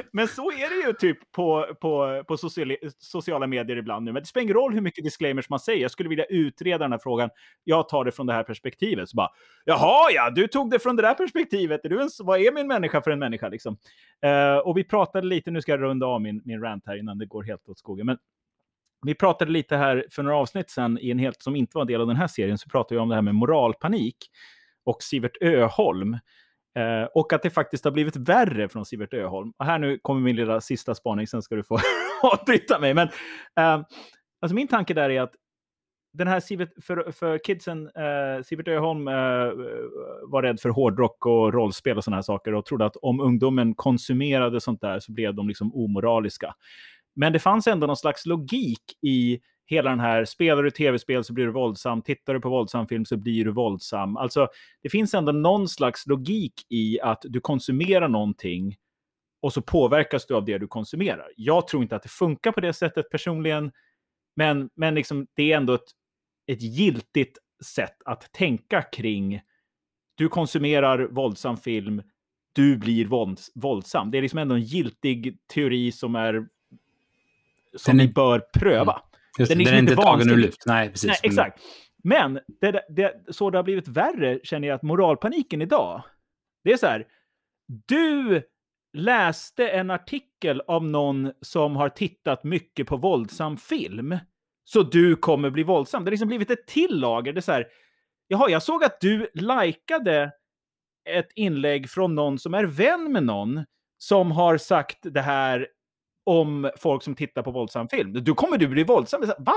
(laughs) Men så är det ju typ på, på, på sociala, sociala medier ibland nu. Men det spelar ingen roll hur mycket disclaimers man säger. Jag skulle vilja utreda den här frågan. Jag tar det från det här perspektivet. Så bara, Jaha, ja, du tog det från det där perspektivet. Är du en, vad är min människa för en människa liksom? Uh, och vi pratade lite, nu ska jag runda av min, min rant här innan det går helt åt skogen. Men vi pratade lite här för några avsnitt sedan, i en helt, som inte var en del av den här serien, så pratade vi om det här med moralpanik och Sivert Öholm. Eh, och att det faktiskt har blivit värre från Sivert Öholm. Och här nu kommer min lilla sista spaning, sen ska du få (laughs) avbryta mig. Men eh, alltså min tanke där är att den här Sivert, för, för kidsen, eh, Sivert Öholm eh, var rädd för hårdrock och rollspel och sådana här saker och trodde att om ungdomen konsumerade sånt där så blev de liksom omoraliska. Men det fanns ändå någon slags logik i hela den här, spelar du tv-spel så blir du våldsam, tittar du på våldsam film så blir du våldsam. Alltså, det finns ändå någon slags logik i att du konsumerar någonting och så påverkas du av det du konsumerar. Jag tror inte att det funkar på det sättet personligen, men, men liksom, det är ändå ett, ett giltigt sätt att tänka kring du konsumerar våldsam film, du blir våldsam. Det är liksom ändå en giltig teori som är som ni bör pröva. Mm. Just, den, är, liksom den är inte tagen ur luft. Nej, precis. Nej, exakt. Men det, det, så det har blivit värre känner jag att moralpaniken idag, det är så här, du läste en artikel av någon som har tittat mycket på våldsam film, så du kommer bli våldsam. Det har liksom blivit ett till lager. Det är så här, jaha, jag såg att du likade ett inlägg från någon som är vän med någon som har sagt det här om folk som tittar på våldsam film. Du kommer du bli våldsam? Va?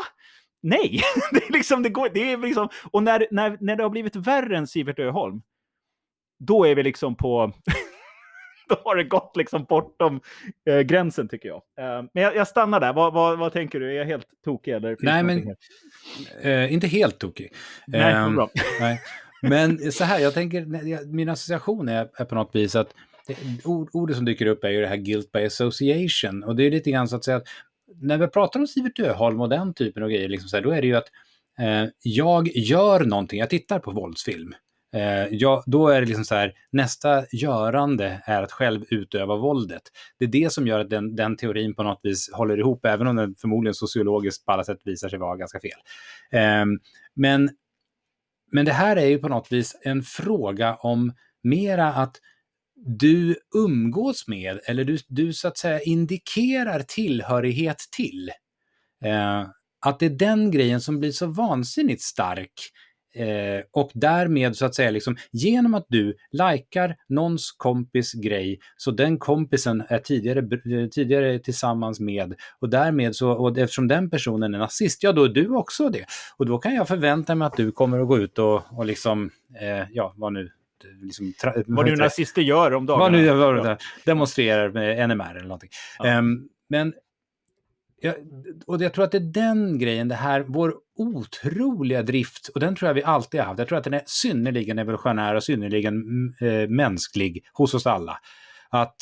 Nej! (laughs) det är liksom, det går, det är liksom, och när, när, när det har blivit värre än Sivert Öholm, då är vi liksom på... (laughs) då har det gått liksom bortom eh, gränsen tycker jag. Eh, men jag, jag, stannar där. Vad, vad, vad, tänker du? Är jag helt tokig? Eller nej, men eh, inte helt tokig. Nej, um, bra. nej. Men så här, jag tänker, min association är, är på något vis att det, ord, ordet som dyker upp är ju det här guilt by association. Och det är lite grann så att säga att när vi pratar om Sivert Öholm och den typen av grejer, liksom så här, då är det ju att eh, jag gör någonting, jag tittar på våldsfilm. Eh, ja, då är det liksom så här, nästa görande är att själv utöva våldet. Det är det som gör att den, den teorin på något vis håller ihop, även om den förmodligen sociologiskt på alla sätt visar sig vara ganska fel. Eh, men, men det här är ju på något vis en fråga om mera att du umgås med, eller du, du så att säga indikerar tillhörighet till. Eh, att det är den grejen som blir så vansinnigt stark Eh, och därmed så att säga, liksom, genom att du likar någons kompis grej, så den kompisen är tidigare, eh, tidigare tillsammans med, och därmed så, och eftersom den personen är nazist, ja då är du också det. Och då kan jag förvänta mig att du kommer att gå ut och, och liksom, eh, ja, vad nu Liksom, vad nu nazister gör om dagarna. Vad nu gör, demonstrerar med NMR eller någonting. Ja. Um, men jag, och jag tror att det är den grejen, det här, vår otroliga drift, och den tror jag vi alltid har haft. Jag tror att den är synnerligen evolutionär och synnerligen äh, mänsklig hos oss alla. Att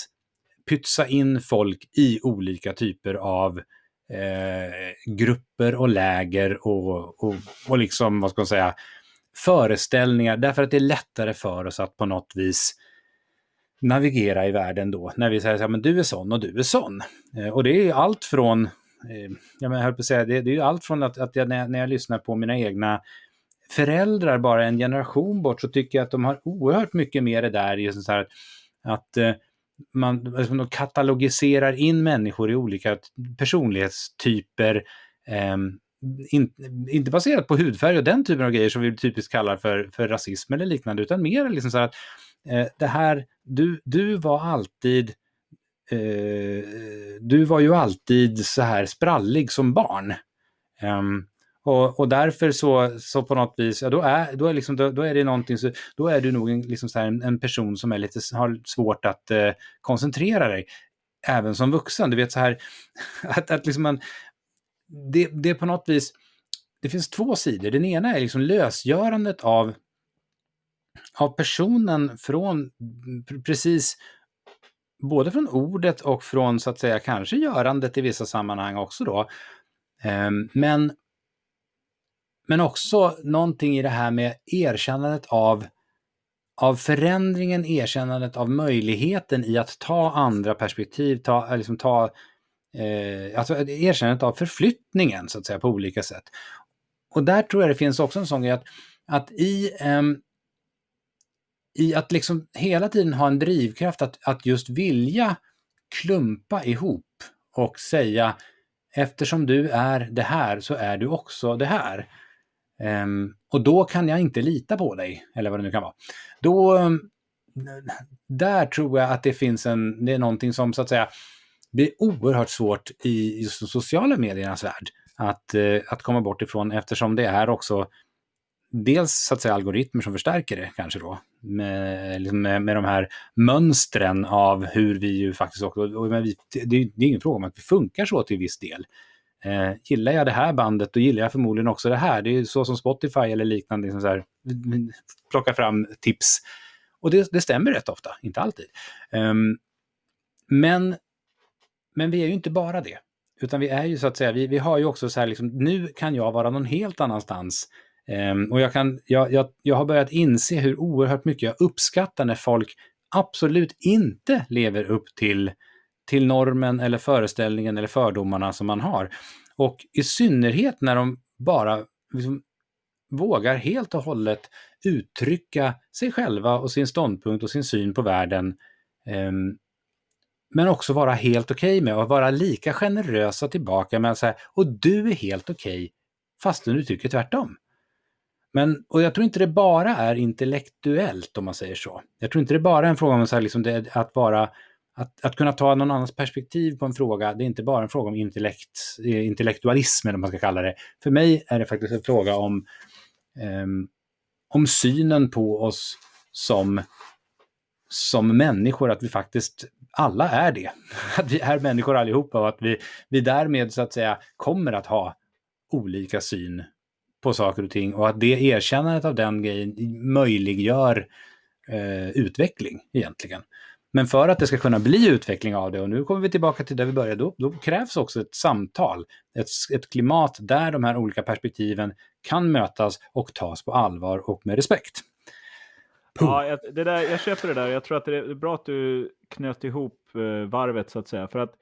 pytsa in folk i olika typer av eh, grupper och läger och, och, och liksom, vad ska man säga, föreställningar, därför att det är lättare för oss att på något vis navigera i världen då, när vi säger att du är sån och du är sån. Eh, och det är allt från Eh, jag höll på att säga, det, det är ju allt från att, att jag, när, jag, när jag lyssnar på mina egna föräldrar bara en generation bort så tycker jag att de har oerhört mycket mer det där just så här, att eh, man alltså, katalogiserar in människor i olika personlighetstyper. Ehm, in, inte baserat på hudfärg och den typen av grejer som vi typiskt kallar för, för rasism eller liknande, utan mer liksom så här att eh, det här, du, du var alltid eh, du var ju alltid så här sprallig som barn. Um, och, och, därför så, så på något vis, ja, då, är, då, är liksom, då, då, är det någonting, så, då är du nog en, liksom så en, en, person som är lite, har svårt att eh, koncentrera dig, även som vuxen. Du vet så här, (laughs) att, att liksom man, det, det är på något vis, det finns två sidor. Den ena är liksom lösgörandet av, av personen från precis både från ordet och från så att säga kanske görandet i vissa sammanhang också då. Ehm, men, men också någonting i det här med erkännandet av, av förändringen, erkännandet av möjligheten i att ta andra perspektiv, ta, liksom ta eh, alltså erkännandet av förflyttningen så att säga på olika sätt. Och där tror jag det finns också en sån grej att, att i, eh, i att liksom hela tiden ha en drivkraft att, att just vilja klumpa ihop och säga eftersom du är det här så är du också det här. Um, och då kan jag inte lita på dig, eller vad det nu kan vara. Då, um, där tror jag att det finns en, det är någonting som så att säga blir oerhört svårt i just de sociala mediernas värld att, eh, att komma bort ifrån eftersom det är också dels så att säga algoritmer som förstärker det kanske då, med, liksom med, med de här mönstren av hur vi ju faktiskt också, och vi, det, det, är ingen fråga om att vi funkar så till viss del. Eh, gillar jag det här bandet, då gillar jag förmodligen också det här. Det är så som Spotify eller liknande liksom så här, plockar fram tips. Och det, det stämmer rätt ofta, inte alltid. Um, men, men vi är ju inte bara det. Utan vi är ju så att säga, vi, vi har ju också så här, liksom, nu kan jag vara någon helt annanstans Um, och jag, kan, jag, jag, jag har börjat inse hur oerhört mycket jag uppskattar när folk absolut inte lever upp till, till normen eller föreställningen eller fördomarna som man har. Och i synnerhet när de bara liksom vågar helt och hållet uttrycka sig själva och sin ståndpunkt och sin syn på världen. Um, men också vara helt okej okay med och vara lika generösa tillbaka med att säga och du är helt okej okay, fastän du tycker tvärtom. Men, och jag tror inte det bara är intellektuellt om man säger så. Jag tror inte det bara är en fråga om så här, liksom det, att vara att, att kunna ta någon annans perspektiv på en fråga, det är inte bara en fråga om intellekt, eh, intellektualism, eller vad man ska kalla det. För mig är det faktiskt en fråga om, um, om synen på oss som, som människor, att vi faktiskt alla är det. (laughs) Att vi är människor allihopa och att vi, vi därmed så att säga kommer att ha olika syn på saker och ting och att det erkännandet av den grejen möjliggör eh, utveckling egentligen. Men för att det ska kunna bli utveckling av det, och nu kommer vi tillbaka till där vi började, då, då krävs också ett samtal, ett, ett klimat där de här olika perspektiven kan mötas och tas på allvar och med respekt. Ja, jag, det där, jag köper det där. Jag tror att det är bra att du knöt ihop eh, varvet så att säga. För att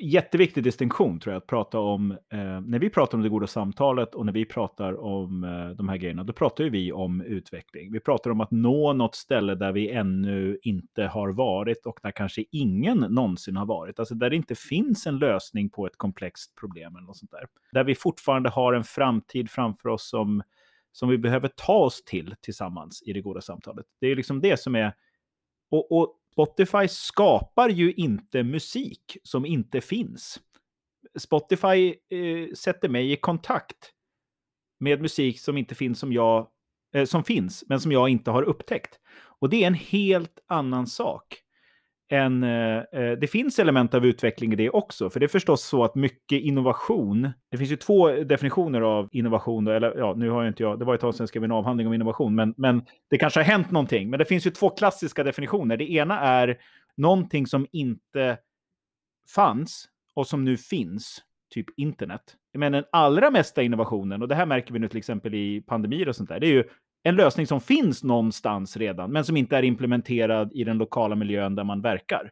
jätteviktig distinktion tror jag att prata om. Eh, när vi pratar om det goda samtalet och när vi pratar om eh, de här grejerna, då pratar ju vi om utveckling. Vi pratar om att nå något ställe där vi ännu inte har varit och där kanske ingen någonsin har varit. Alltså där det inte finns en lösning på ett komplext problem eller något sånt där. Där vi fortfarande har en framtid framför oss som, som vi behöver ta oss till tillsammans i det goda samtalet. Det är liksom det som är och, och Spotify skapar ju inte musik som inte finns. Spotify eh, sätter mig i kontakt med musik som inte finns som jag eh, som finns, men som jag inte har upptäckt. Och det är en helt annan sak en, eh, eh, det finns element av utveckling i det också. För det är förstås så att mycket innovation, det finns ju två definitioner av innovation, eller ja, nu har ju inte jag, det var ett tag sedan jag skrev en avhandling om innovation, men, men det kanske har hänt någonting. Men det finns ju två klassiska definitioner. Det ena är någonting som inte fanns och som nu finns, typ internet. Men den allra mesta innovationen, och det här märker vi nu till exempel i pandemier och sånt där, det är ju en lösning som finns någonstans redan, men som inte är implementerad i den lokala miljön där man verkar.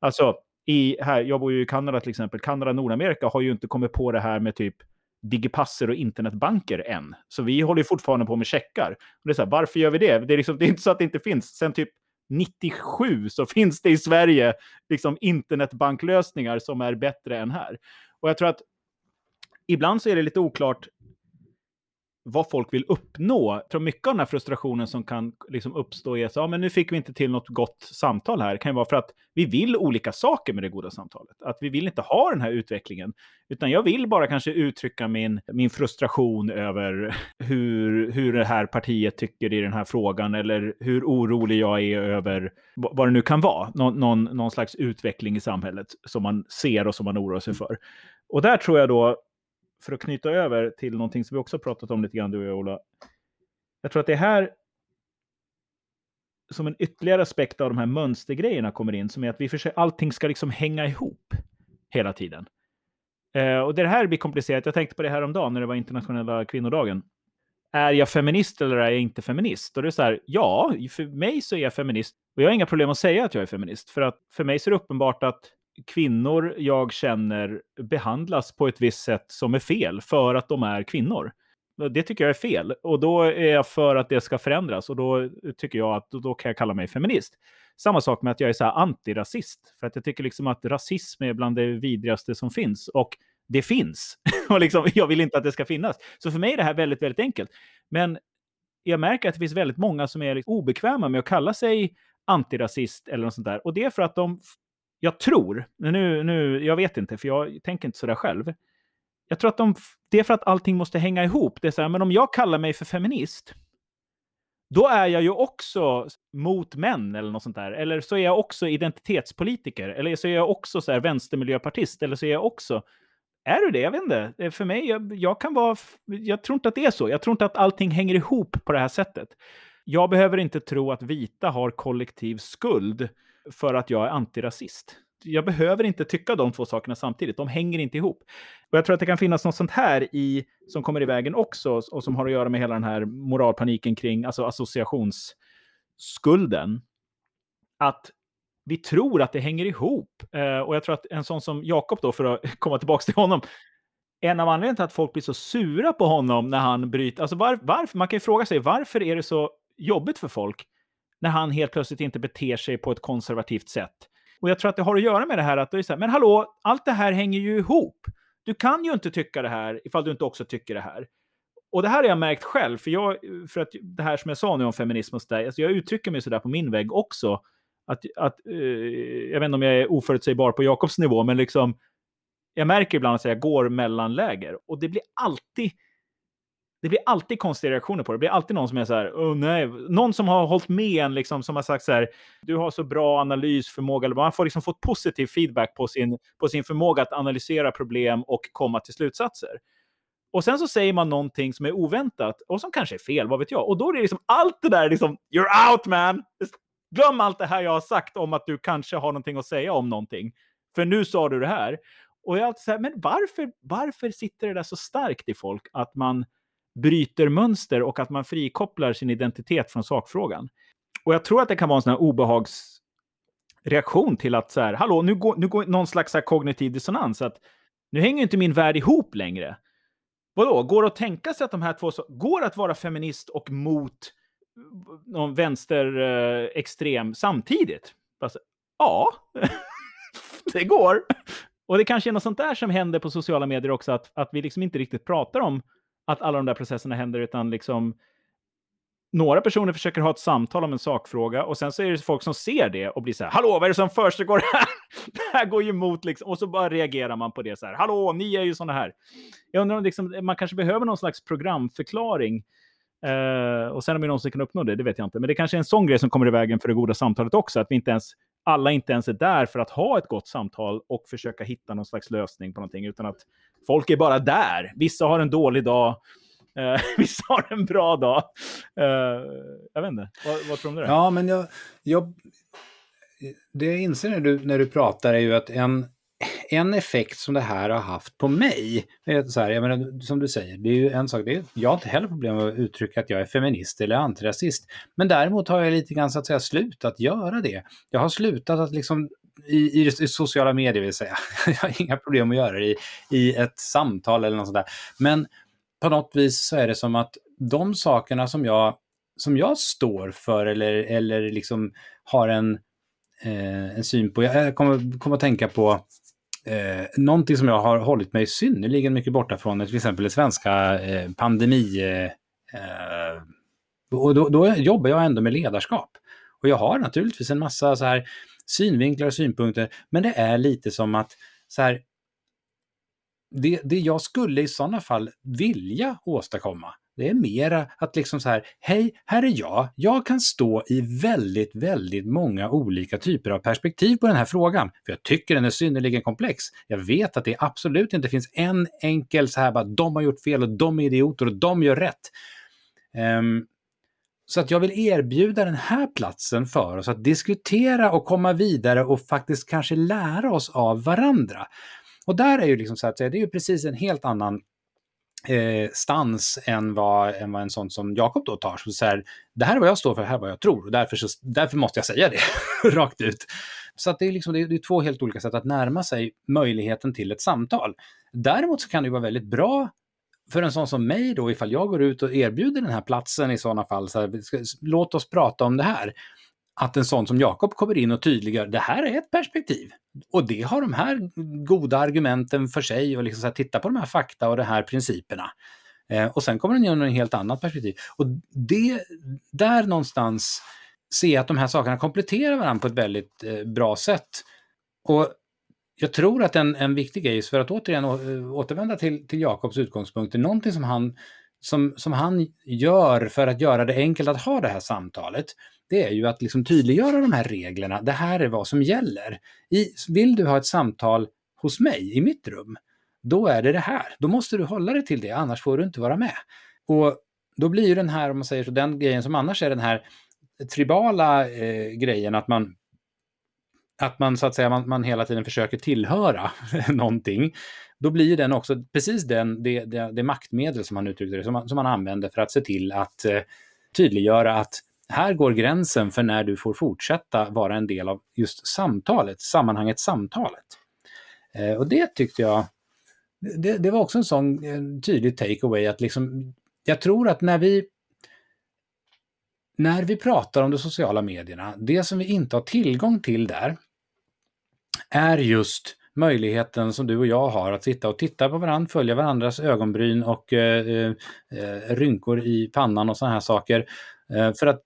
Alltså, i, här, jag bor ju i Kanada till exempel. Kanada och Nordamerika har ju inte kommit på det här med typ digipasser och internetbanker än. Så vi håller fortfarande på med checkar. Och det är så här, varför gör vi det? Det är, liksom, det är inte så att det inte finns. Sen typ 97 så finns det i Sverige liksom internetbanklösningar som är bättre än här. Och jag tror att ibland så är det lite oklart vad folk vill uppnå. Jag tror mycket av den här frustrationen som kan liksom uppstå är att ja, men nu fick vi inte till något gott samtal här. Det kan ju vara för att vi vill olika saker med det goda samtalet. Att vi vill inte ha den här utvecklingen. Utan jag vill bara kanske uttrycka min, min frustration över hur, hur det här partiet tycker i den här frågan. Eller hur orolig jag är över vad det nu kan vara. Nå, någon, någon slags utveckling i samhället som man ser och som man oroar sig för. Och där tror jag då för att knyta över till någonting som vi också pratat om lite grann, du och jag, Ola. Jag tror att det är här som en ytterligare aspekt av de här mönstergrejerna kommer in, som är att vi försöker, allting ska liksom hänga ihop hela tiden. Eh, och det här blir komplicerat. Jag tänkte på det här om dagen när det var internationella kvinnodagen. Är jag feminist eller är jag inte feminist? Och det är så här, ja, för mig så är jag feminist. Och jag har inga problem att säga att jag är feminist. För att för mig så är det uppenbart att kvinnor jag känner behandlas på ett visst sätt som är fel för att de är kvinnor. Det tycker jag är fel och då är jag för att det ska förändras och då tycker jag att då kan jag kalla mig feminist. Samma sak med att jag är så här antirasist för att jag tycker liksom att rasism är bland det vidrigaste som finns och det finns (laughs) och liksom, jag vill inte att det ska finnas. Så för mig är det här väldigt, väldigt enkelt. Men jag märker att det finns väldigt många som är liksom obekväma med att kalla sig antirasist eller något sånt där. Och det är för att de jag tror, nu, nu, jag vet inte, för jag tänker inte sådär själv. Jag tror att de, det är för att allting måste hänga ihop. Det är så här, men om jag kallar mig för feminist, då är jag ju också mot män eller något sånt där. Eller så är jag också identitetspolitiker. Eller så är jag också så här vänstermiljöpartist. Eller så är jag också... Är du det? Jag vet inte. För mig, jag, jag kan vara... Jag tror inte att det är så. Jag tror inte att allting hänger ihop på det här sättet. Jag behöver inte tro att vita har kollektiv skuld för att jag är antirasist. Jag behöver inte tycka de två sakerna samtidigt. De hänger inte ihop. Och jag tror att det kan finnas något sånt här i, som kommer i vägen också och som har att göra med hela den här moralpaniken kring alltså associationsskulden. Att vi tror att det hänger ihop. Eh, och jag tror att en sån som Jakob då, för att (laughs) komma tillbaka till honom, en av anledningarna till att folk blir så sura på honom när han bryter... Alltså var, varför? Man kan ju fråga sig varför är det så jobbigt för folk när han helt plötsligt inte beter sig på ett konservativt sätt. Och jag tror att det har att göra med det här att det är så här, men hallå, allt det här hänger ju ihop. Du kan ju inte tycka det här ifall du inte också tycker det här. och det här har jag märkt själv, för, jag, för att det här som jag sa nu om feminism och sådär, alltså jag uttrycker mig sådär på min vägg också. Att, att, eh, jag vet inte om jag är oförutsägbar på Jakobs nivå, men liksom, jag märker ibland att jag går mellan läger. Och det blir alltid, det blir alltid konstiga reaktioner på det. Det blir alltid någon som är så här, oh, nej. Någon som har hållit med en, liksom, som har sagt så här, du har så bra analysförmåga. Eller man får liksom fått positiv feedback på sin, på sin förmåga att analysera problem och komma till slutsatser. Och sen så säger man någonting som är oväntat och som kanske är fel, vad vet jag. Och då är det liksom allt det där liksom, you're out man! Glöm allt det här jag har sagt om att du kanske har någonting att säga om någonting. För nu sa du det här. Och jag är alltid så här, men varför, varför sitter det där så starkt i folk att man bryter mönster och att man frikopplar sin identitet från sakfrågan? Och jag tror att det kan vara en sån här obehagsreaktion till att så här, hallå, nu går, nu går någon slags kognitiv dissonans. Att nu hänger inte min värld ihop längre. Vadå, går det att tänka sig att de här två... Så, går det att vara feminist och mot eh, någon vänsterextrem eh, samtidigt? Alltså, ja, (laughs) det går. Och det kanske är något sånt där som händer på sociala medier också, att, att vi liksom inte riktigt pratar om att alla de där processerna händer, utan liksom några personer försöker ha ett samtal om en sakfråga och sen så är det folk som ser det och blir så här, hallå, vad är det som försiggår här? (laughs) det här går ju emot liksom. Och så bara reagerar man på det så här, hallå, ni är ju sådana här. Jag undrar om liksom, man kanske behöver någon slags programförklaring. Eh, och sen om vi någonsin kan uppnå det, det vet jag inte. Men det kanske är en sån grej som kommer i vägen för det goda samtalet också, att vi inte ens, alla inte ens är där för att ha ett gott samtal och försöka hitta någon slags lösning på någonting, utan att folk är bara där. Vissa har en dålig dag, eh, (laughs) vissa har en bra dag. Eh, jag vet inte, vad, vad tror du? Ja, men jag, jag, det jag inser när du, när du pratar är ju att en, en effekt som det här har haft på mig, är så här, jag menar, som du säger, det är ju en sak, det är, jag har inte heller problem med att uttrycka att jag är feminist eller antirasist, men däremot har jag lite grann så att säga slutat göra det. Jag har slutat att liksom i, i, i, sociala medier vill säga. (laughs) Jag har inga problem att göra det i, i ett samtal eller något sånt där. Men på något vis så är det som att de sakerna som jag, som jag står för eller, eller liksom har en, eh, en syn på, jag kommer, kommer att tänka på eh, någonting som jag har hållit mig synnerligen mycket borta från, till exempel det svenska eh, pandemi... Eh, eh, och då, då jobbar jag ändå med ledarskap. Och jag har naturligtvis en massa så här synvinklar och synpunkter, men det är lite som att så här, det, det jag skulle i sådana fall vilja åstadkomma, det är mera att liksom så här, hej, här är jag. Jag kan stå i väldigt, väldigt många olika typer av perspektiv på den här frågan. För jag tycker den är synnerligen komplex. Jag vet att det absolut inte finns en enkel så här bara, de har gjort fel och de är idioter och de gör rätt. Um, så att jag vill erbjuda den här platsen för oss att diskutera och komma vidare och faktiskt kanske lära oss av varandra. Och där är ju liksom så att säga, det är ju precis en helt annan eh, stans än vad, än vad en sån som Jakob då tar. Så, så här, det här är vad jag står för, det här är vad jag tror och därför, så, därför måste jag säga det (laughs) rakt ut. Så att det är, liksom, det är, det är två helt olika sätt att närma sig möjligheten till ett samtal. Däremot så kan det vara väldigt bra för en sån som mig då, ifall jag går ut och erbjuder den här platsen i sådana fall, så här, låt oss prata om det här att en sån som Jakob kommer in och tydliggör det här är ett perspektiv. Och det har de här goda argumenten för sig och liksom så här, titta på de här fakta och de här principerna. Eh, och sen kommer den in en helt annat perspektiv. Och det, där någonstans ser jag att de här sakerna kompletterar varandra på ett väldigt eh, bra sätt. Och jag tror att en, en viktig grej, för att återigen eh, återvända till, till Jakobs utgångspunkter, någonting som han, som, som han gör för att göra det enkelt att ha det här samtalet, det är ju att liksom tydliggöra de här reglerna. Det här är vad som gäller. I, vill du ha ett samtal hos mig i mitt rum, då är det det här. Då måste du hålla dig till det, annars får du inte vara med. Och då blir ju den här, om man säger så, den grejen som annars är den här tribala eh, grejen, att man att man så att säga man, man hela tiden försöker tillhöra (laughs) någonting, då blir den också precis den, det, det, det maktmedel som man uttryckte det, som man, som man använder för att se till att eh, tydliggöra att här går gränsen för när du får fortsätta vara en del av just samtalet, sammanhanget samtalet. Eh, och det tyckte jag, det, det var också en sån en tydlig take-away att liksom, jag tror att när vi när vi pratar om de sociala medierna, det som vi inte har tillgång till där är just möjligheten som du och jag har att sitta och titta på varandra, följa varandras ögonbryn och eh, eh, eh rynkor i pannan och sådana här saker. Eh, för att,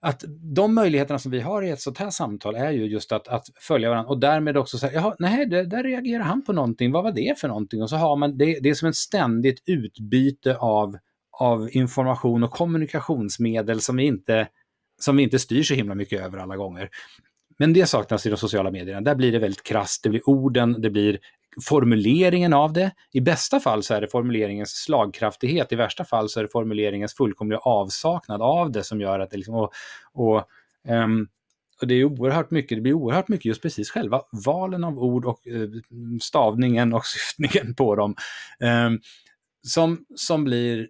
att de möjligheterna som vi har i ett sånt här samtal är ju just att, att följa varandra och därmed också säga, jaha, nej, det, där reagerar han på någonting, vad var det för någonting? Och så har man, det, det är som ett ständigt utbyte av, av information och kommunikationsmedel som vi inte som vi inte styr så himla mycket över alla gånger. Men det saknas i de sociala medierna. Där blir det väldigt krasst. Det blir orden, det blir formuleringen av det. I bästa fall så är det formuleringens slagkraftighet. I värsta fall så är det formuleringens fullkomliga avsaknad av det som gör att det liksom... Och, och, um, och det är oerhört mycket, det blir oerhört mycket just precis själva valen av ord och uh, stavningen och syftningen på dem. Um, som, som blir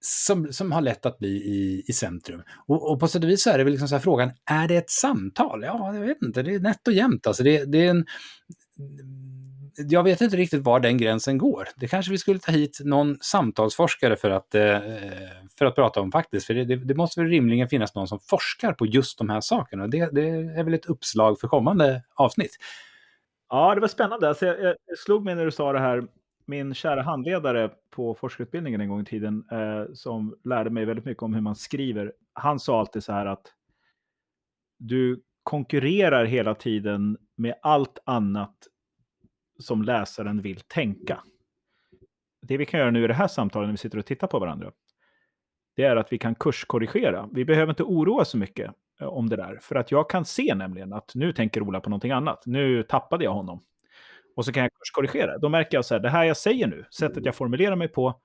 som, som har lätt att bli i, i centrum. Och, och på sätt och vis så är det väl liksom så här frågan, är det ett samtal? Ja, jag vet inte, det är nätt och jämnt. Alltså det, det är en, jag vet inte riktigt var den gränsen går. Det kanske vi skulle ta hit någon samtalsforskare för att, eh, för att prata om faktiskt. För det, det, det, måste väl rimligen finnas någon som forskar på just de här sakerna. Det, det är väl ett uppslag för kommande avsnitt. Ja, det var spännande. Alltså jag, jag slog mig när du sa det här min kära handledare på forskarutbildningen en gång i tiden, eh, som lärde mig väldigt mycket om hur man skriver, han sa alltid så här att du konkurrerar hela tiden med allt annat som läsaren vill tänka. Det vi kan göra nu i det här samtalet när vi sitter och tittar på varandra, det är att vi kan kurskorrigera. Vi behöver inte oroa så mycket eh, om det där, för att jag kan se nämligen att nu tänker Ola på någonting annat. Nu tappade jag honom. Och så kan jag kurskorrigera. Då märker jag så här, det här jag säger nu, sättet jag formulerar mig på,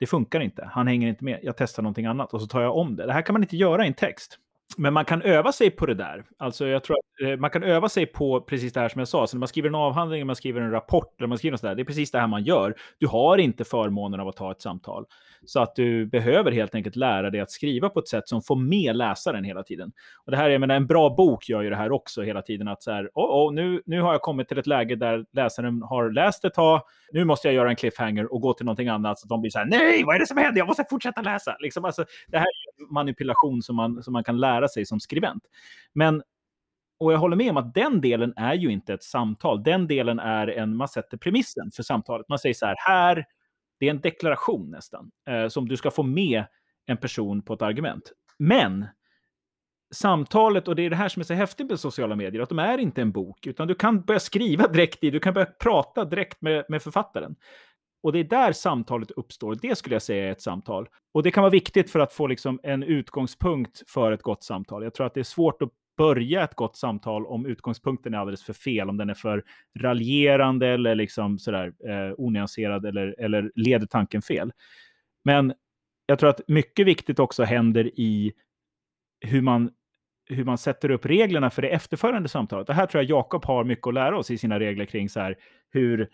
det funkar inte. Han hänger inte med. Jag testar någonting annat och så tar jag om det. Det här kan man inte göra i en text. Men man kan öva sig på det där. Alltså jag tror att eh, man kan öva sig på precis det här som jag sa. Så när man skriver en avhandling, man skriver en rapport, eller man skriver något sådär, det är precis det här man gör. Du har inte förmånen av att ta ett samtal. Så att du behöver helt enkelt lära dig att skriva på ett sätt som får med läsaren hela tiden. Och det här, jag menar, en bra bok gör ju det här också hela tiden. Att så här, oh, oh, nu, nu har jag kommit till ett läge där läsaren har läst ett tag. Nu måste jag göra en cliffhanger och gå till någonting annat. Så att de blir så här, nej, vad är det som händer? Jag måste fortsätta läsa. Liksom, alltså, det här är manipulation som man, som man kan lära sig som skribent. Men och jag håller med om att den delen är ju inte ett samtal. Den delen är en, man sätter premissen för samtalet. Man säger så här, här det är en deklaration nästan, eh, som du ska få med en person på ett argument. Men samtalet, och det är det här som är så häftigt med sociala medier, att de är inte en bok, utan du kan börja skriva direkt i, du kan börja prata direkt med, med författaren. Och det är där samtalet uppstår. Det skulle jag säga är ett samtal. Och det kan vara viktigt för att få liksom en utgångspunkt för ett gott samtal. Jag tror att det är svårt att börja ett gott samtal om utgångspunkten är alldeles för fel, om den är för raljerande eller liksom sådär eh, onyanserad eller, eller leder tanken fel. Men jag tror att mycket viktigt också händer i hur man, hur man sätter upp reglerna för det efterföljande samtalet. Det här tror jag Jakob har mycket att lära oss i sina regler kring så här, hur,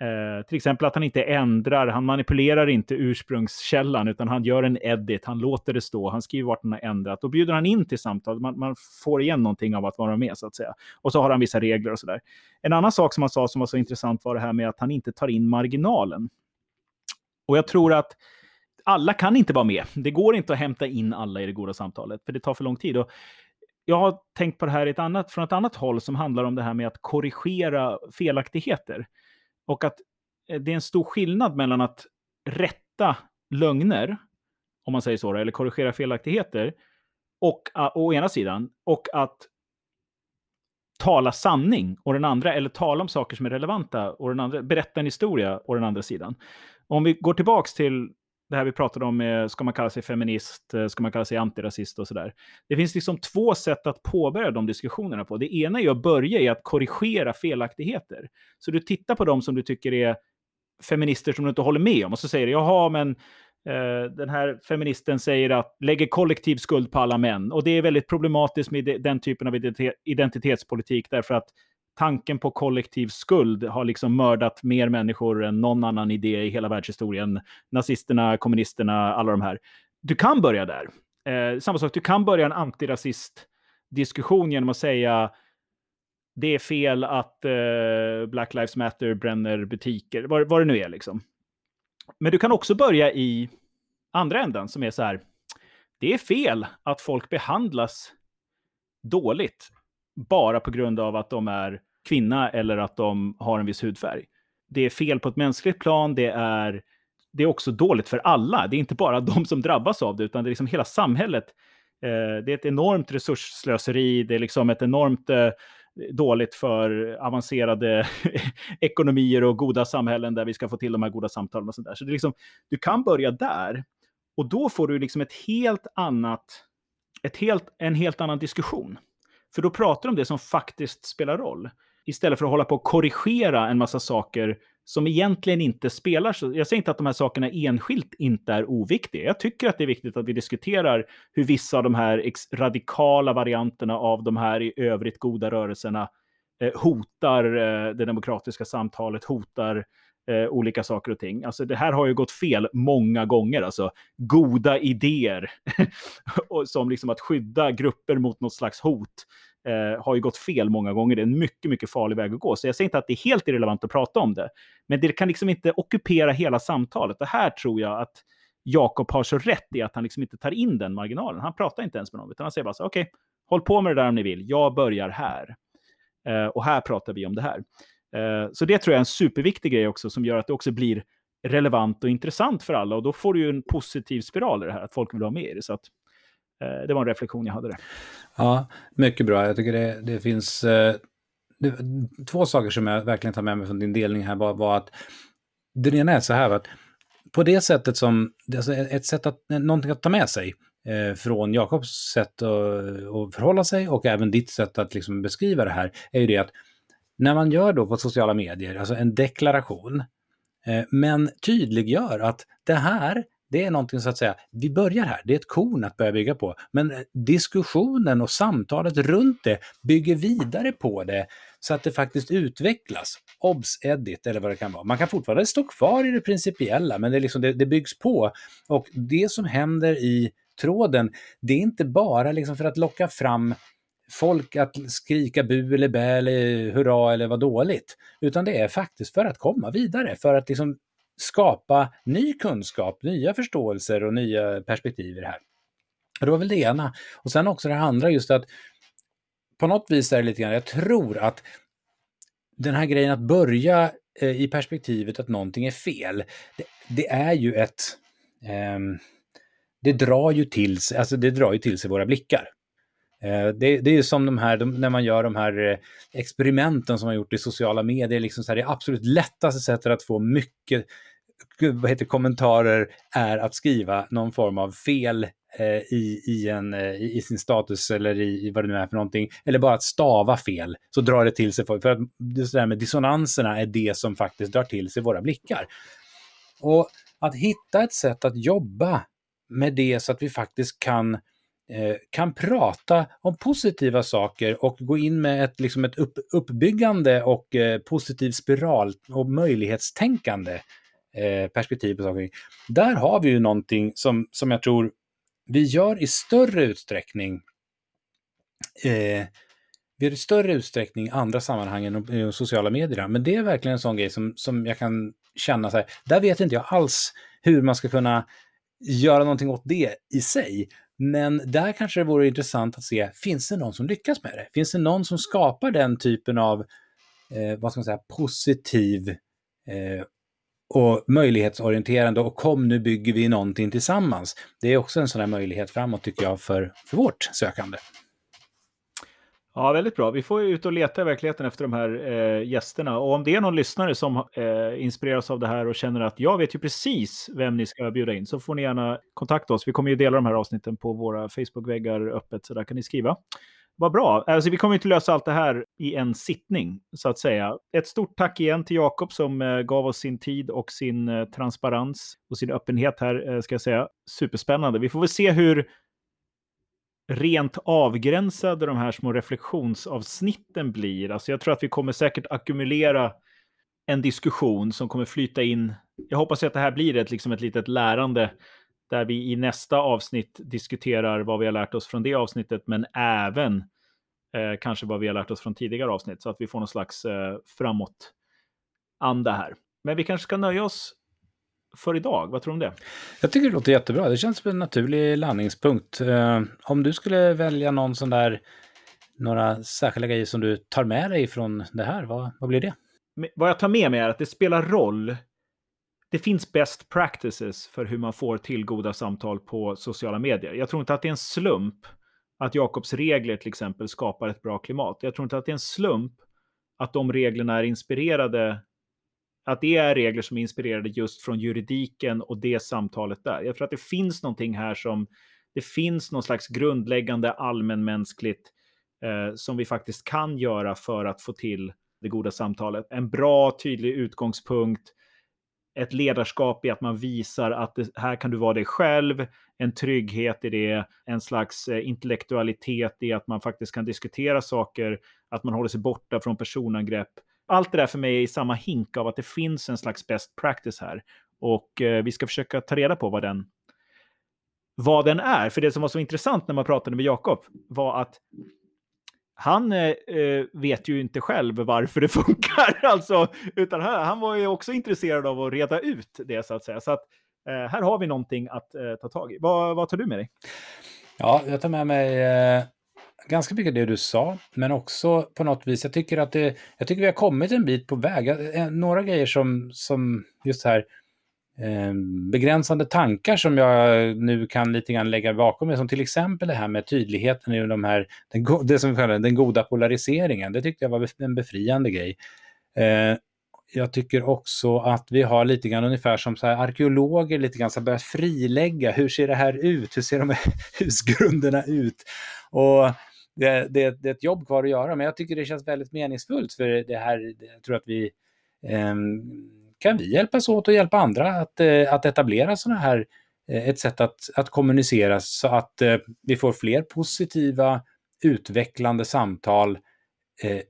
Eh, till exempel att han inte ändrar, han manipulerar inte ursprungskällan, utan han gör en edit, han låter det stå, han skriver vart han har ändrat. Då bjuder han in till samtal, man, man, får igen någonting av att vara med, så att säga. Och så har han vissa regler och sådär. En annan sak som han sa som var så intressant var det här med att han inte tar in marginalen. Och jag tror att alla kan inte vara med. Det går inte att hämta in alla i det goda samtalet, för det tar för lång tid. Och jag har tänkt på det här ett annat, från ett annat håll som handlar om det här med att korrigera felaktigheter. Och att eh, det är en stor skillnad mellan att rätta lögner, om man säger så, eller korrigera felaktigheter, och, å ena sidan, och att tala sanning å den andra, eller tala om saker som är relevanta och den andra, berätta en historia å den andra sidan. Om vi går tillbaks till det här vi pratade om, ska man kalla sig feminist, eh, ska man kalla sig antirasist och sådär. Det finns liksom två sätt att påbörja de diskussionerna på. Det ena är att börja i att korrigera felaktigheter. Så du tittar på dem som du tycker är feminister som du inte håller med om och så säger du, jaha, men eh, den här feministen säger att lägger kollektiv skuld på alla män. Och det är väldigt problematiskt med den typen av identitetspolitik därför att tanken på kollektiv skuld har liksom mördat mer människor än någon annan idé i hela världshistorien. Nazisterna, kommunisterna, alla de här. Du kan börja där. Eh, samma sak, du kan börja en antirasistdiskussion genom att säga det är fel att eh, Black Lives Matter bränner butiker, vad, vad det nu är liksom. Men du kan också börja i andra änden som är så här, det är fel att folk behandlas dåligt bara på grund av att de är kvinna eller att de har en viss hudfärg. Det är fel på ett mänskligt plan, det är, det är också dåligt för alla. Det är inte bara de som drabbas av det, utan det är liksom hela samhället. Eh, det är ett enormt resursslöseri, det är liksom ett enormt eh, dåligt för avancerade (laughs) ekonomier och goda samhällen där vi ska få till de här goda samtalen och sånt där. Så det är liksom, du kan börja där och då får du liksom ett helt annat, ett helt, en helt annan diskussion. För då pratar du om det som faktiskt spelar roll. Istället för att hålla på och korrigera en massa saker som egentligen inte spelar så. Jag säger inte att de här sakerna enskilt inte är oviktiga. Jag tycker att det är viktigt att vi diskuterar hur vissa av de här radikala varianterna av de här i övrigt goda rörelserna eh, hotar eh, det demokratiska samtalet, hotar eh, olika saker och ting. Alltså det här har ju gått fel många gånger. Alltså goda idéer (laughs) som liksom att skydda grupper mot något slags hot eh, har ju gått fel många gånger. Det är en mycket, mycket farlig väg att gå. Så jag säger inte att det är helt irrelevant att prata om det. Men det kan liksom inte ockupera hela samtalet. Och här tror jag att Jakob har så rätt i att han liksom inte tar in den marginalen. Han pratar inte ens med någon, utan han säger bara så okej, okay, håll på med det där om ni vill. Jag börjar här. Eh, och här pratar vi om det här. Eh, så det tror jag är en superviktig grej också, som gör att det också blir relevant och intressant för alla. Och då får du ju en positiv spiral i det här, att folk vill vara med i det. Så att, Eh, det var en reflektion jag hade där. Ja, mycket bra. Jag tycker det, det finns eh, det, två saker som jag verkligen tar med mig från din delning här var, var att den ena är så här att på det sättet som, alltså ett sätt att, någonting att ta med sig eh, från Jakobs sätt att, att förhålla sig och även ditt sätt att liksom beskriva det här är ju det att när man gör då på sociala medier, alltså en deklaration, eh, men tydliggör att det här det är någonting så att säga, vi börjar här, det är ett korn att börja bygga på. Men eh, diskussionen och samtalet runt det bygger vidare på det så att det faktiskt utvecklas. Obs, edit eller vad det kan vara. Man kan fortfarande stå kvar i det principiella, men det, liksom, det, det byggs på. Och det som händer i tråden, det är inte bara liksom för att locka fram folk att skrika bu eller bä eller hurra eller vad dåligt. Utan det är faktiskt för att komma vidare, för att liksom skapa ny kunskap, nya förståelser och nya perspektiv i det här. Och det var väl det ena. Och sen också det andra, just att på något vis är det lite grann, jag tror att den här grejen att börja eh, i perspektivet att någonting är fel, det, det är ju ett... Eh, det drar ju till sig, alltså det drar ju till sig våra blickar. Eh, det, det, är som de här, de, när man gör de här eh, experimenten som man gjort i sociala medier, liksom så här, det absolut lättaste sättet att få mycket vad heter, kommentarer är att skriva någon form av fel eh, i, i, en, eh, i, sin status eller i, i, vad det nu är för någonting. Eller bara att stava fel, så drar det till sig folk. För att det där med dissonanserna är det som faktiskt drar till sig våra blickar. Och att hitta ett sätt att jobba med det så att vi faktiskt kan eh, Eh, kan prata om positiva saker och gå in med ett, liksom ett upp, uppbyggande och eh, positiv spiral och möjlighetstänkande Eh, perspektiv på saker. Där har vi ju någonting som, som jag tror vi gör i större utsträckning eh, vi gör i större utsträckning i andra sammanhang än de sociala medierna. Men det är verkligen en sån grej som, som jag kan känna så här, där vet inte jag alls hur man ska kunna göra någonting åt det i sig. Men där kanske det vore intressant att se, finns det någon som lyckas med det? Finns det någon som skapar den typen av, eh, vad ska man säga, positiv eh, och möjlighetsorienterande och kom nu bygger vi någonting tillsammans. Det är också en sån här möjlighet framåt tycker jag för, för vårt sökande. Ja, väldigt bra. Vi får ju ut och leta i verkligheten efter de här eh, gästerna. Och om det är någon lyssnare som eh, inspireras av det här och känner att jag vet ju precis vem ni ska bjuda in, så får ni gärna kontakta oss. Vi kommer ju dela de här avsnitten på våra Facebook-väggar öppet, så där kan ni skriva. Vad bra. Alltså, vi kommer inte lösa allt det här i en sittning, så att säga. Ett stort tack igen till Jakob som eh, gav oss sin tid och sin eh, transparens och sin öppenhet här, eh, ska jag säga. Superspännande. Vi får väl se hur rent avgränsade de här små reflektionsavsnitten blir. Alltså jag tror att vi kommer säkert ackumulera en diskussion som kommer flyta in. Jag hoppas att det här blir ett, liksom ett litet lärande där vi i nästa avsnitt diskuterar vad vi har lärt oss från det avsnittet, men även eh, kanske vad vi har lärt oss från tidigare avsnitt, så att vi får någon slags eh, framåt anda här. Men vi kanske ska nöja oss för idag. Vad tror du om det? Jag tycker det låter jättebra. Det känns som en naturlig landningspunkt. Eh, om du skulle välja någon sån där några särskilda grejer som du tar med dig från det här? Vad, vad blir det? Vad jag tar med mig är att det spelar roll. Det finns best practices för hur man får till goda samtal på sociala medier. Jag tror inte att det är en slump att Jakobs regler till exempel skapar ett bra klimat. Jag tror inte att det är en slump att de reglerna är inspirerade, att det är regler som är inspirerade just från juridiken och det samtalet där. Jag tror att det finns någonting här som, det finns någon slags grundläggande allmänmänskligt eh, som vi faktiskt kan göra för att få till det goda samtalet. En bra, tydlig utgångspunkt, ett ledarskap i att man visar att det, här kan du vara dig själv, en trygghet i det, en slags eh, intellektualitet i att man faktiskt kan diskutera saker, att man håller sig borta från personangrepp. Allt det där för mig är i samma hink av att det finns en slags best practice här. Och eh, vi ska försöka ta reda på vad den, vad den är. För det som var så intressant när man pratade med Jakob var att han eh, eh vet ju inte själv varför det (laughs) funkar, alltså, utan han, han, var ju också intresserad av att reda ut det så att säga. Så att, eh, här har vi någonting att eh, ta tag i. Vad, vad, tar du med dig? Ja, jag tar med mig eh, ganska mycket det du sa, men också på något vis, jag tycker att det, jag tycker vi har kommit en bit på väg. Eh, några grejer som, som just här, Eh, begränsande tankar som jag nu kan lite grann lägga bakom mig, som till exempel det här med tydligheten i de här, den, det som vi kallar den goda polariseringen. Det tyckte jag var en befriande grej. Eh, jag tycker också att vi har lite grann ungefär som så här arkeologer lite grann så börjat frilägga, hur ser det här ut? Hur ser de här (laughs) husgrunderna ut? Och det, det, det, är ett jobb kvar att göra, men jag tycker det känns väldigt meningsfullt för det här, jag tror att vi ehm, kan vi hjälpas åt och hjälpa andra att, eh, att etablera sådana här, eh, ett sätt att, att kommunicera så att eh, vi får fler positiva, utvecklande samtal eh,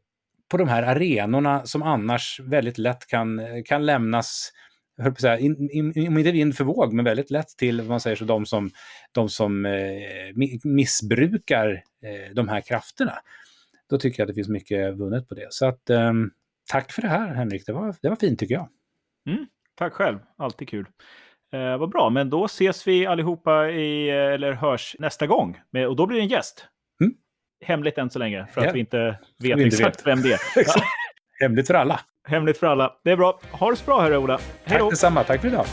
på de här arenorna som annars väldigt lätt kan, eh, kan lämnas höll på att säga, in, in, inte vind för våg, men väldigt lätt till man säger så, de som, de som eh, missbrukar eh, de här krafterna. Då tycker jag att det finns mycket vunnet på det. Så att, eh, tack för det här Henrik, det var, det var fint tycker jag. Mm, tack själv, alltid kul. Eh, vad bra, men då ses vi allihopa i, eller hörs nästa gång. Och då blir det en gäst. Mm. Hemligt än så länge, för att ja. vi inte vet vi inte exakt vet. vem det är. (laughs) Hemligt för alla. Hemligt för alla. Det är bra. Ha det så bra, hörru Ola. Hej då. Tack detsamma. Tack för idag.